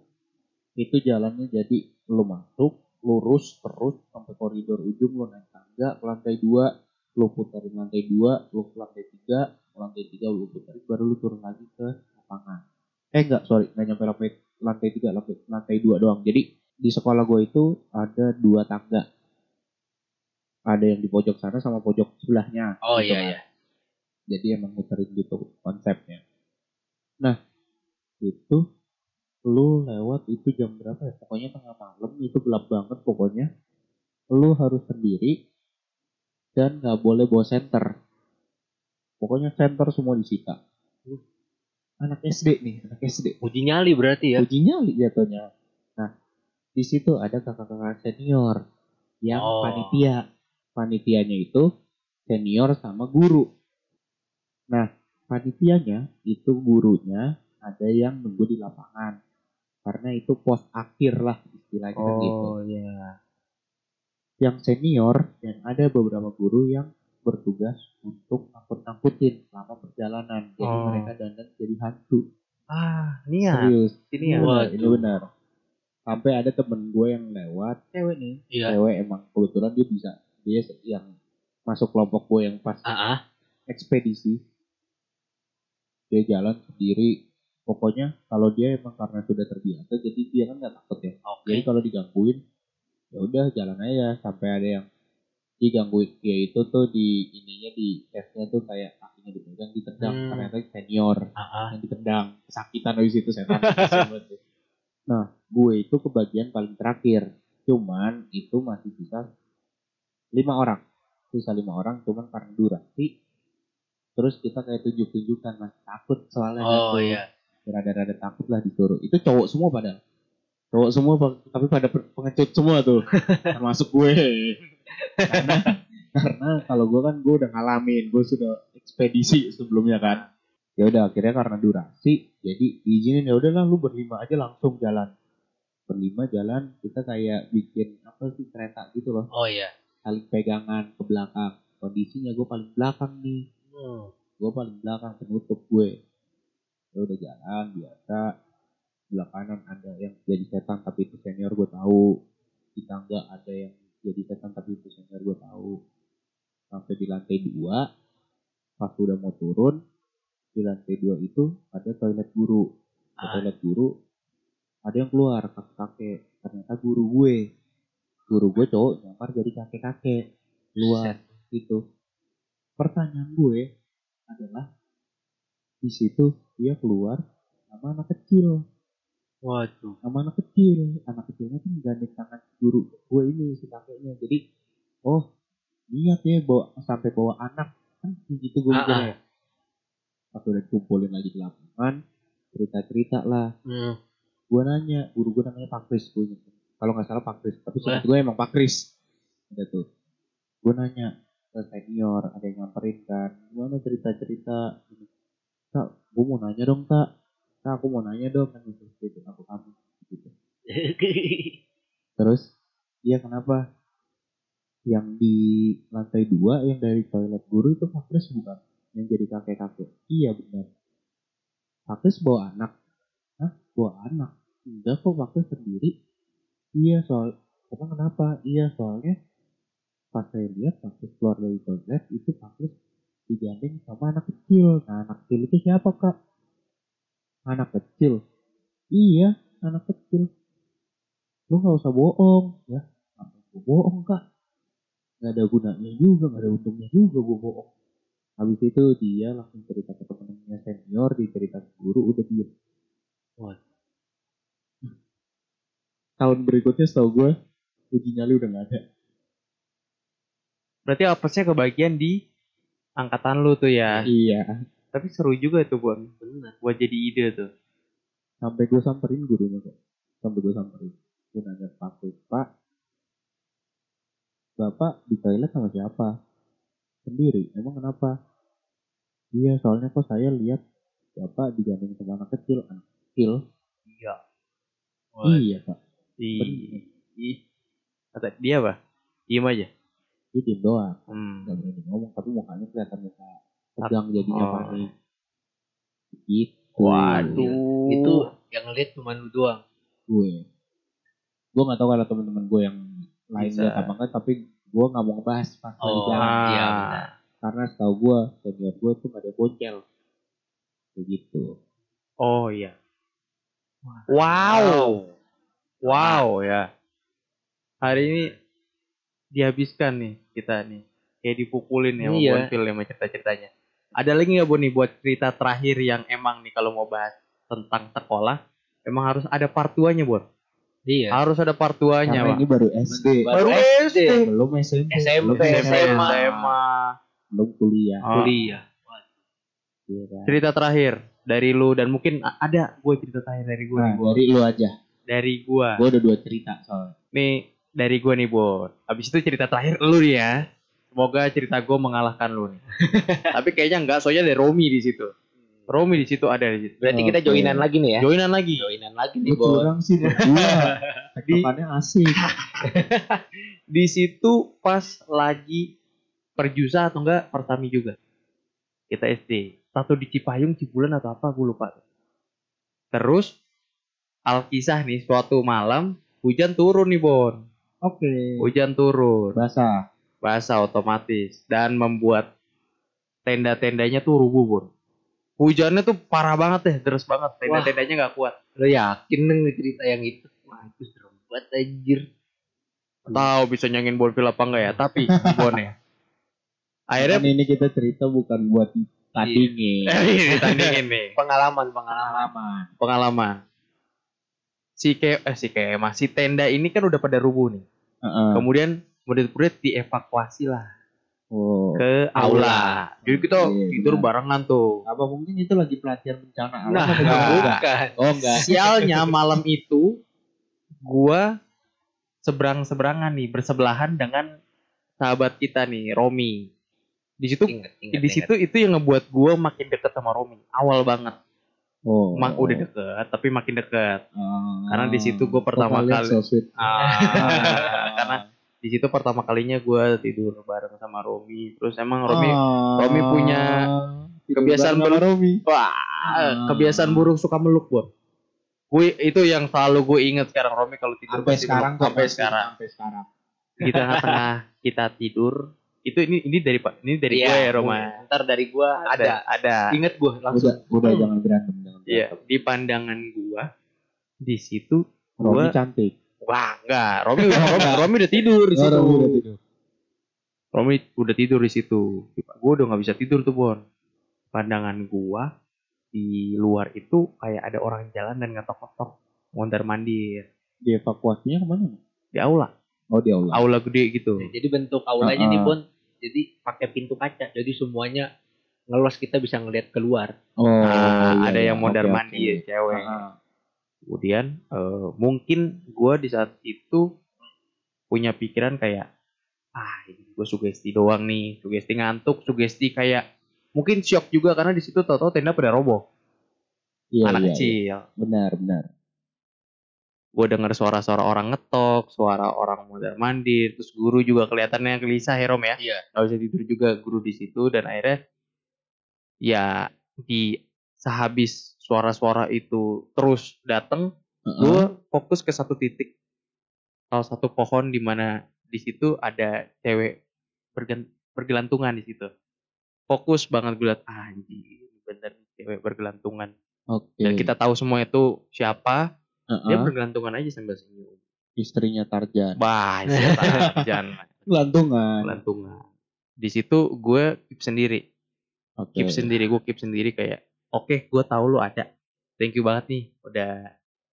Itu jalannya jadi lu masuk, lurus terus sampai koridor ujung, lu naik tangga ke lantai dua, lu puterin lantai dua, lu ke lantai tiga, ke lantai tiga lu puterin, baru lu turun lagi ke lapangan. Eh enggak, sorry, nggak nyampe lantai, lantai tiga, lantai, lantai dua doang. Jadi di sekolah gue itu ada dua tangga. Ada yang di pojok sana sama pojok sebelahnya. Oh gitu iya kan. iya. Jadi emang muterin gitu konsepnya. Nah, itu lu lewat itu jam berapa ya? Pokoknya tengah malam itu gelap banget pokoknya. Lu harus sendiri dan nggak boleh bawa senter. Pokoknya senter semua disita. Anak SD nih, anak SD. Uji nyali berarti ya. Uji nyali jatuhnya. Nah, di situ ada kakak-kakak senior yang Oh. panitia. Panitianya itu senior sama guru. Nah, panitianya itu gurunya ada yang nunggu di lapangan. Karena itu pos akhir lah istilahnya kan gitu. Oh iya. Yang senior dan ada beberapa guru yang bertugas untuk angkut-angkutin selama perjalanan. Jadi Oh. mereka dandan jadi hantu. Ah, niat. Serius. Ini Ini ya. benar, ini Waduh. benar. Sampai ada temen gue yang lewat, cewek nih. Iya. Cewek emang kebetulan dia bisa. Dia yang masuk kelompok gue yang pas Ah, ah. ekspedisi. Dia jalan sendiri. Pokoknya kalau dia emang karena sudah terbiasa, jadi dia kan nggak takut ya. Oke. Jadi kalau digangguin, ya udah jalan aja sampai ada yang digangguin. Ya itu tuh di ininya di chestnya tuh kayak kakinya dipegang, ditendang. Hmm. Ternyata senior ah. yang ditendang kesakitan itu setan Kasian banget sih. nah gue itu ke bagian paling terakhir cuman itu masih bisa lima orang bisa lima orang cuman karena durasi terus kita kayak tunjuk-tunjukkan masih takut soalnya Oh gitu. iya. rada-rada takut lah disuruh itu cowok semua pada cowok semua tapi pada pe- pengecut semua tuh termasuk gue karena karena kalau gue kan gue udah ngalamin gue sudah ekspedisi sebelumnya kan. Ya udah akhirnya karena durasi jadi diizinin ya udahlah lu berlima aja langsung jalan. Berlima jalan kita kayak bikin apa sih kereta gitu loh. Oh iya. saling pegangan ke belakang. Kondisinya gue paling belakang nih. Hmm. gue paling belakang penutup gue. Ya udah jalan biasa. Sebelah kanan ada yang jadi setan tapi itu senior gue tahu. Di tangga ada yang jadi setan tapi itu senior gue tahu. Sampai di lantai dua pas udah mau turun di lantai dua itu ada toilet guru. Di Ah. toilet guru ada yang keluar kakek kakek. Ternyata guru gue. Guru gue cowok nyamar jadi kakek kakek keluar gitu. Pertanyaan gue adalah di situ dia keluar sama anak kecil Waduh. sama anak kecil. Anak kecilnya kan gandeng tangan guru gue ini si kakeknya. Jadi oh niat ya bawa sampai bawa anak. Kan gitu gue Ah, mikirnya. Pas udah dikumpulin lagi di lapangan cerita cerita lah. Hmm. gue nanya guru gue namanya Pak Kris gue kalau nggak salah Pak Kris tapi seingat gue emang Pak Kris ada tuh. Gue nanya ke senior ada yang nyamperin kan. Gimana cerita cerita tak gue mau nanya dong tak tak aku mau nanya dong kan gitu gitu aku kamu gitu. Terus iya kenapa? Yang di lantai dua yang dari toilet guru itu Fakris bukan? Yang jadi kakek kakek iya benar. Fakris bawa anak. Hah? bawa anak? Enggak kok Fakris sendiri. Iya soal emang kenapa? Iya soalnya pas saya lihat Fakris keluar dari toilet itu Fakris digandeng sama anak kecil. Nah anak kecil itu siapa kak anak kecil. Iya anak kecil. Lu nggak usah bohong ya. Apa gue bohong kak? Nggak ada gunanya juga nggak ada untungnya juga gue bohong. Habis itu dia langsung cerita ke temennya senior dicerita ke guru udah diem. Wah. tahun berikutnya setahu gue uji nyali udah nggak ada. Berarti apesnya kebagian di angkatan lu tuh ya. iya Tapi seru juga tuh Bon. Benar. Buat jadi ide tuh. sampai gue samperin gurunya kok sampai gue samperin gue nanya pak pak bapak di toilet sama siapa sendiri emang kenapa iya soalnya kok saya lihat bapak digandeng sama anak kecil anak kecil Iya. iya pak. Ih. Kata dia apa? Diem aja. dia diem doang Hmm. nggak berani ngomong tapi mukanya kelihatan muka tegang jadinya Oh. panik gitu Waduh. Itu yang ngeliat cuma lu doang. gue gue nggak tahu kalau teman-teman gue yang lain lihat apa enggak tapi gue nggak mau ngebahas pas lagi Oh, jalan iya, Ah. benar. karena setahu gue senior gue tuh gak ada bocel kayak gitu Oh iya. Wow. Wow ya. Hari ini dihabiskan nih kita nih. Kayak dipukulin ya sama Iya. Bonfil ya sama cerita-ceritanya. Ada lagi nggak Bon nih buat cerita terakhir yang emang nih kalau mau bahas tentang sekolah emang harus ada part 2-nya Bon. Iya. Harus ada part 2-nya, karena Pak. ini baru SD Baru SD. belum SMP SMP, belum SMA. SMA. belum kuliah Oh. Kuliah. Iya kan? Cerita terakhir dari lu dan mungkin ada gue cerita terakhir dari gue nah, dari lu aja Dari gue. gue udah dua cerita soalnya Nih dari gue nih Bon. Abis itu cerita terakhir lu nih ya. Semoga cerita gue mengalahkan lu nih. Tapi kayaknya enggak, soalnya ada Romi di situ. Romi di situ ada di situ. Berarti kita joinan lagi nih ya. Joinan lagi. Joinan lagi nih, Bos. curang sih berdua tektokannya asik Di situ pas lagi perjusa atau enggak pertami juga. Kita SD. Satu di Cipayung, Cibulan atau apa gue lupa. Terus Alkisah nih suatu malam hujan turun nih Bon. oke Hujan turun. basah basah otomatis dan membuat tenda-tendanya tuh rubuh bun. Hujannya tuh parah banget deh, deres banget. Tenda-tendanya nggak kuat. Lo yakin nih cerita yang itu? Wah, itu serem banget anjir. Tahu bisa nyangin bonfil apa enggak ya? Tapi bon ya. Akhirnya Kan ini kita cerita bukan buat tandingin ini tandingin nih Pengalaman, pengalaman. pengalaman. Si ke eh si kemah si tenda ini kan udah pada rubuh nih. Heeh. Kemudian murid-murid dievakuasi lah oh ke aula. Jadi kita Iya, tidur benar. barengan tuh. apa mungkin itu lagi pelatihan bencana alam Nah, apa gimana? Bukan. oh enggak Sialnya malam itu gua seberang-seberangan nih bersebelahan dengan sahabat kita nih Romi. Di situ Ingat, ingat, di situ itu yang ngebuat gua makin deket sama Romi. Awal banget. oh Mak udah deket tapi makin deket. Ah. Karena di situ gua pertama kali- so sweet? Ah, karena di situ pertama kalinya gua tidur bareng sama Romi. Terus emang Romi Ah. Romi punya kebiasaan sama Romi wah kebiasaan burung suka meluk gua. Gue itu yang selalu gue inget sekarang Romi kalau tidur sampai sekarang meluk. kok sampai sekarang. sampai sekarang di tengah-tengah kita tidur itu ini ini dari pak ini dari gue ya Roma Ntar dari gua ada. ada Ingat gua langsung. udah udah Hmm. jangan berantem jangan iya berantem di pandangan gua di situ Romi gua- cantik wah enggak Romi Romi, Romi udah tidur di situ Romi udah tidur. Romi udah tidur di situ gua udah nggak bisa tidur tuh Bon pandangan gua di luar itu kayak ada orang jalan dan ngetok-ngetok mondar mandir dievakuasinya ke mana di aula oh di aula aula gede gitu Jadi bentuk aulanya Ah, ah. nih, Bon. Jadi pakai pintu kaca. Jadi semuanya ngelos kita bisa ngelihat keluar. oh Nah, iya, ada iya. yang mondar mandir oke. cewek Ah, kemudian eh, mungkin gue di saat itu punya pikiran kayak ah ini gue sugesti doang nih sugesti ngantuk sugesti kayak mungkin shock juga karena di situ tau-tau tenda pada roboh Iya, anak iya, kecil iya. Benar, benar. gue denger suara-suara orang ngetok suara orang mondar mandir terus guru juga kelihatannya gelisah ya Rom ya Iya. nggak bisa tidur juga guru di situ dan akhirnya ya di sehabis suara-suara itu terus dateng Heeh. gue fokus ke satu titik salah satu pohon di mana di situ ada cewek bergelantungan di situ fokus banget gue liat ah, anjir bener cewek bergelantungan Oke. dan kita tahu semua itu siapa Heeh. dia bergelantungan aja sambil senyum istrinya Tarjan. bah jangan Gelantungan. gelantungan di situ gue keep sendiri Oke. keep sendiri gue keep sendiri kayak oke gue tahu lu ada thank you banget nih udah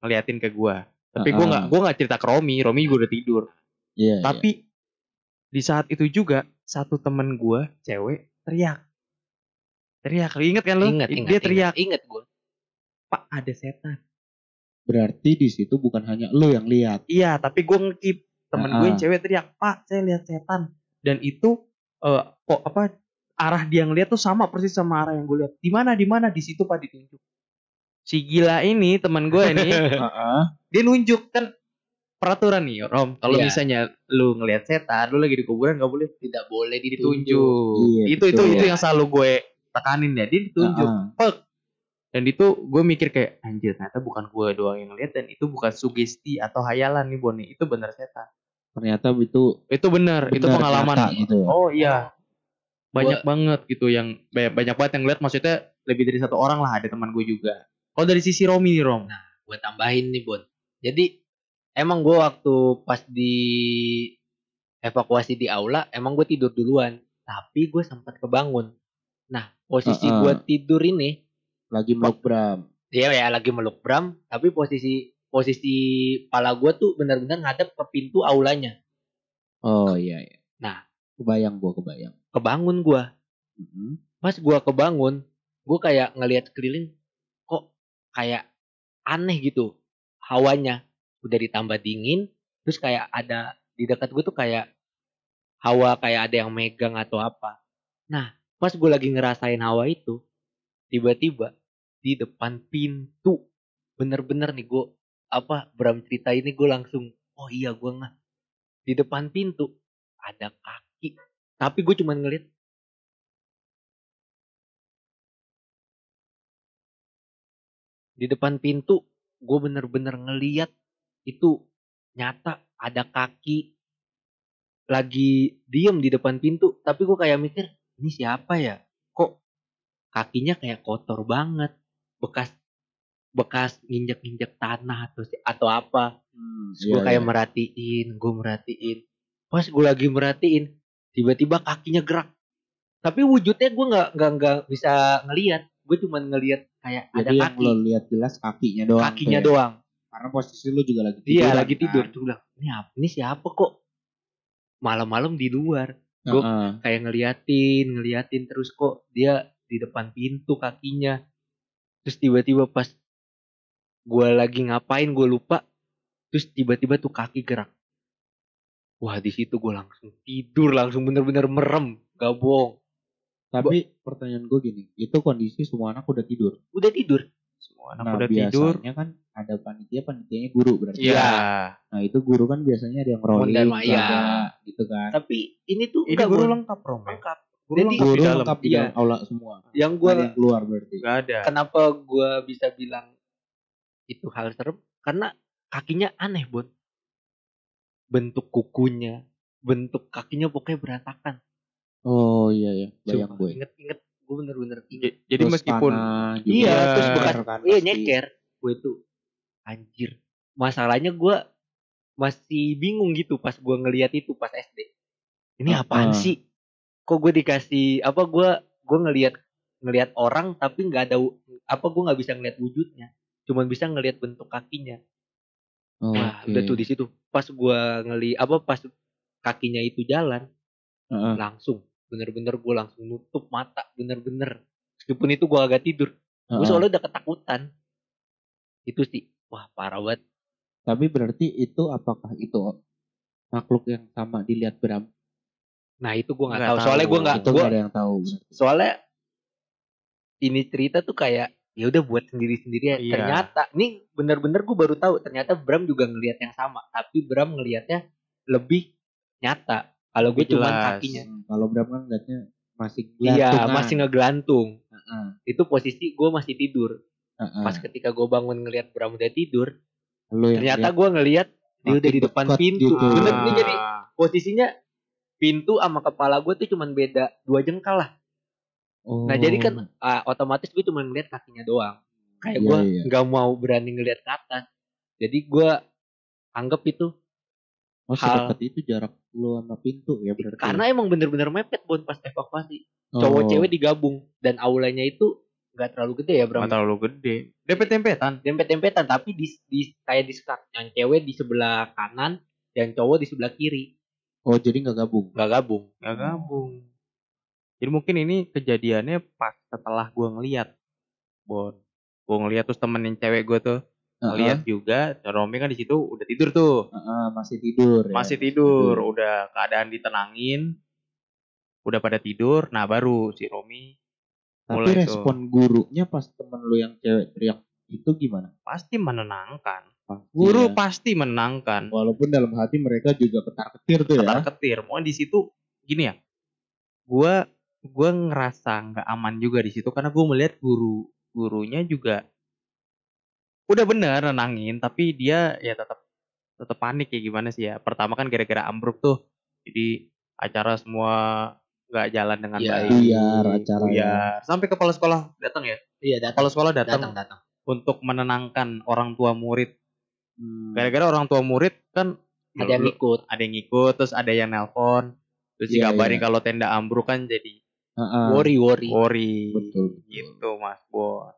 ngeliatin ke gue tapi gue nggak gue nggak cerita ke Romi Romi juga udah tidur Iya, iya. Tapi di saat itu juga satu temen gue cewek teriak. Teriak, inget kan lu? Ingat, Dia ingat, teriak, Ingat, gue. Pak ada setan. berarti di situ bukan hanya lu yang lihat. Iya, tapi gue ngekip temen gue yang Ah. cewek teriak, Pak saya lihat setan. Dan itu eh kok apa arah dia ngeliat tuh sama persis sama arah yang gue lihat. Di mana? Di mana? Di situ Pak ditunjuk. Si gila ini teman gue ini Heeh. dia nunjuk kan peraturan nih Rom. Kalau Iya. misalnya lu ngelihat setan, lu lagi di kuburan gak boleh Tidak boleh ditunjuk. Iya, itu itu itu yang selalu gue tekanin ya. Dia ditunjuk. Heeh. Dan itu gue mikir kayak anjir ternyata bukan gue doang yang lihat dan itu bukan sugesti atau hayalan nih Boni. Itu bener setan. Ternyata itu Itu bener, itu pengalaman. gitu ya. Oh iya. Banyak banget gitu yang banyak, banyak banget yang lihat maksudnya lebih dari satu orang lah ada teman gue juga. Kalau dari sisi Romi nih Rom. gue tambahin nih Bon. Jadi emang gue waktu pas di evakuasi di aula emang gue tidur duluan. Tapi gue sempat kebangun. Nah posisi Heeh. gue tidur ini lagi meluk Bram. dia ya lagi meluk Bram. Tapi posisi posisi pala gue tuh benar-benar ngadep ke pintu aulanya. Oh iya iya. Nah. Kebayang gua kebayang. Kebangun gue. Mm-mm. Pas gue kebangun, gue kayak ngelihat sekeliling kok kayak aneh gitu hawanya. Udah ditambah dingin, terus kayak ada di dekat gue tuh kayak hawa kayak ada yang megang atau apa. Nah, pas gue lagi ngerasain hawa itu, tiba-tiba di depan pintu, bener-bener nih gue apa Bram cerita ini gue langsung, oh iya gue nggak di depan pintu ada kaki, tapi gue cuman ngeliat di depan pintu gue bener-bener ngeliat itu nyata ada kaki lagi diem di depan pintu. Tapi gue kayak mikir ini siapa ya? Kok kakinya kayak kotor banget? Bekas bekas nginjek-nginjek tanah atau atau apa? Hmm, gue iya, kayak iya. merhatiin gue merhatiin. Pas gue lagi merhatiin tiba-tiba kakinya gerak. Tapi wujudnya gue nggak nggak nggak bisa ngelihat gue cuman ngelihat kayak ada Jadi yang kaki. lo lihat jelas kakinya doang. kakinya tuh ya. doang. Karena posisi lu juga lagi Iya tiduran, lagi kan? tidur. Tuh bilang ini apa ini siapa kok? Malam-malam di luar. Gua- Heeh. kayak ngeliatin ngeliatin terus kok dia di depan pintu kakinya. Terus tiba-tiba pas gue lagi ngapain gue lupa. Terus tiba-tiba tuh kaki gerak wah di situ gue langsung tidur langsung bener-bener merem gak bohong Tapi pertanyaan gue gini, itu kondisi semua anak udah tidur. udah tidur Semua anak nah udah tidur. biasanya kan ada panitia, panitianya guru berarti. Iya. Nah itu guru kan biasanya ada yang rolling, mandir. jaga, gitu kan. tapi ini tuh Ini enggak, guru Bon. lengkap Rom. ya? lengkap Guru Jadi- lengkap Guru di dalam. lengkap di Iya. dalam aula semua. yang Gua gue yang keluar berarti. Gak ada. kenapa gue bisa bilang itu hal serem karena kakinya aneh bon bentuk kukunya bentuk kakinya pokoknya berantakan. Oh iya ya, bayang Sumpah, gue. inget-inget gue bener-bener inget. Jadi Terus meskipun tanah juga iya Iya, terus bekas kan, iya nyeker. Gue tuh anjir. Masalahnya gue masih bingung gitu pas gue ngeliat itu pas SD ini apaan ah. sih? Kok gue dikasih apa gue gue ngelihat ngelihat orang tapi nggak ada apa gue nggak bisa ngelihat wujudnya. Cuman bisa ngelihat bentuk kakinya Oh, Wah, oke. udah tuh di situ. Pas gua ngeli apa pas kakinya itu jalan, Heeh. langsung bener-bener gua langsung nutup mata bener-bener. Meskipun itu gua agak tidur. Gua Heeh. soalnya udah ketakutan. Itu sih, wah parah banget. Tapi berarti itu apakah itu makhluk yang sama dilihat Bram? Nah itu gue nggak tahu. tahu. Soalnya gue nggak. itu Gua, ada yang tahu soalnya ini cerita tuh kayak ya udah buat sendiri sendiri Iya. Ternyata nih bener-bener gue baru tahu. Ternyata Bram juga ngelihat yang sama. Tapi Bram ngelihatnya lebih nyata. Kalau gue cuma kakinya. Hmm, kalau Bram kan liatnya masih Iya gelantungan. masih ngegelantung. Heeh, Itu posisi gue masih tidur. heeh. Pas ketika gue bangun ngelihat Bram udah tidur. Lu Ternyata gue ngelihat dia udah di depan pintu. gitu. Bener nih Ah. jadi posisinya pintu sama kepala gue tuh cuman beda dua jengkal lah. Oh. Nah jadi kan ah, otomatis gue cuma ngeliat kakinya doang. Kayak Iya, gue iya. nggak mau berani ngeliat ke atas. Jadi gue anggap itu oh, hal- sedekat itu jarak lu sama pintu ya berarti. karena emang bener-bener mepet bon pas evakuasi. Oh. Cowok cewek digabung dan aulanya itu nggak terlalu gede ya Bram. Nggak terlalu gede. Dempet-dempetan. Dempet-dempetan tapi di, di kayak di sekat. Yang cewek di sebelah kanan, yang cowok di sebelah kiri. Oh, jadi nggak gabung. Nggak gabung. Nggak gabung. Jadi mungkin ini kejadiannya pas setelah gua ngeliat. Bon. Gua ngeliat terus temen yang cewek gua tuh ngeliat juga. Romi kan di situ udah tidur tuh. Heeh, masih tidur ya. Masih tidur. Udah keadaan ditenangin. Udah pada tidur. Nah baru si Romi Tapi mulai tuh. respon gurunya pas temen lu yang cewek teriak itu gimana? pasti menenangkan. Pasti Guru ya. pasti menenangkan. Walaupun dalam hati mereka juga ketar-ketir tuh ya. ketar ketir. Mau di situ gini ya. Gua gua ngerasa nggak aman juga di situ karena gua melihat guru gurunya juga udah bener nenangin tapi dia ya tetap tetap panik ya gimana sih ya. Pertama kan gara-gara ambruk tuh. Jadi acara semua nggak jalan dengan Iya. baik. Buyar acara ya. Sampai kepala sekolah datang ya. Iya datang. Kepala sekolah datang Datang datang. untuk menenangkan orang tua murid. Hmm. Gara-gara orang tua murid kan Ada yang ikut. ada yang ikut terus ada yang nelpon terus Iya, dikabarin iya. kalau tenda ambruk kan jadi Heeh. Worry worry. worry Betul. gitu mas Bon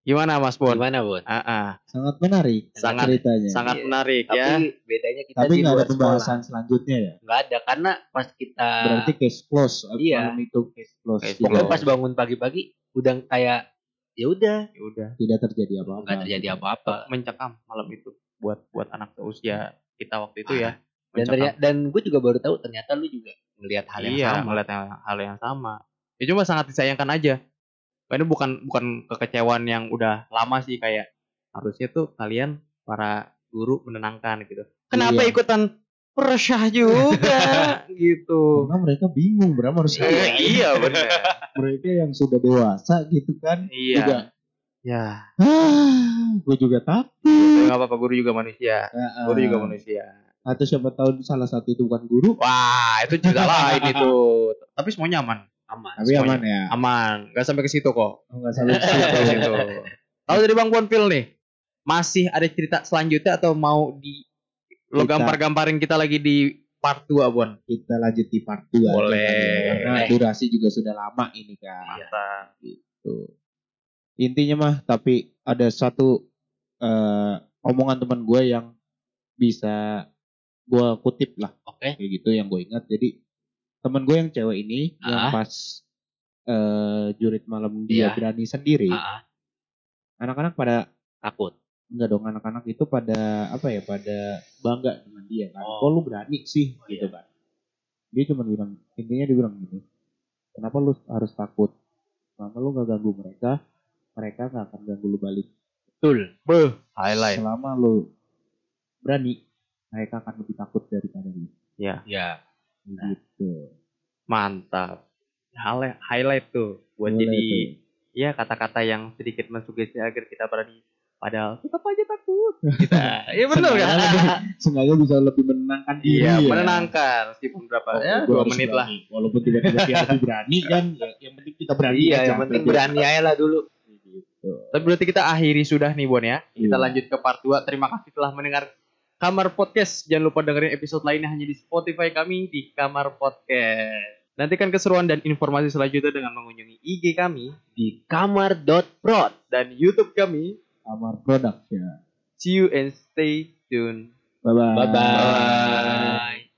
gimana mas Bon Gimana Bon? Ah, ah. Sangat menarik Sangat- ceritanya. sangat Iya. menarik Tapi ya bedanya kita Tapi di nggak ada luar sekolah. pembahasan selanjutnya ya. Nggak ada karena pas kita Berarti case close. Iya. Malam itu case close. Case pokoknya close. pas bangun pagi-pagi udah kayak ya udah Ya udah tidak terjadi apa-apa. nggak terjadi apa-apa. mencekam malam itu buat buat anak seusia kita waktu itu ya Dan ternyata, dan gue juga baru tahu ternyata lu juga melihat hal yang iya. sama. melihat hal, hal yang sama. Ya cuma sangat disayangkan aja. Ini bukan bukan kekecewaan yang udah lama sih kayak harusnya tuh kalian para guru menenangkan gitu. Kenapa Iya. ikutan persah juga? Gitu. Karena mereka bingung berapa harus Eh, iya benar mereka yang sudah dewasa gitu kan iya. juga. Ya. Ah gue juga takut. Nggak apa-apa guru juga manusia. Guru juga manusia atau siapa tahu salah satu itu bukan guru. Wah itu cerita lain itu. Tapi semuanya aman. Aman. tapi Semuanya. aman ya. Aman. Nggak sampai ke situ kok. Nggak sampai ke situ. Kalau dari bang Bonfil nih masih ada cerita selanjutnya atau mau di lo gampar-gamparin kita lagi di part 2 Bon? Kita lanjut di part 2 Boleh. karena durasi juga sudah lama ini kan mantap. Tuh. intinya mah tapi ada satu eh, omongan teman gue yang bisa gue kutip lah Oke. kayak gitu yang gue ingat jadi teman gue yang cewek ini yang Ah. pas eh, jurit malam dia Iya. berani sendiri Ah, ah, anak-anak pada takut. enggak dong anak-anak itu pada apa ya pada bangga dengan dia kan Oh. kok lu berani sih Oh, gitu kan dia cuma bilang intinya dia bilang gini kenapa lu harus takut selama lu gak ganggu mereka mereka gak akan ganggu lu balik Betul. Beuh, highlight selama lu berani mereka akan lebih takut daripada lu ya Ya. gitu mantap highlight highlight tuh buat Boleh jadi tuh. ya kata-kata yang sedikit mensugesti agar kita berani padahal tetap aja takut kita ya benar kan sengaja bisa lebih menenangkan diri iya ya. menenangkan meskipun berapa Oh, ya dua menit lah berani. walaupun tiba-tiba lebih berani kan ya, yang penting kita berani Iya, aja. yang penting berani aja lah dulu. gitu. tapi berarti kita akhiri sudah nih Bon ya kita Iya. lanjut ke part 2 terima kasih telah mendengar Kamar Podcast jangan lupa dengerin episode lainnya hanya di Spotify kami di Kamar Podcast nantikan keseruan dan informasi selanjutnya dengan mengunjungi IG kami Di kamar.prod. dan YouTube kami Kamar produk ya see you and stay tuned bye bye Bye-bye.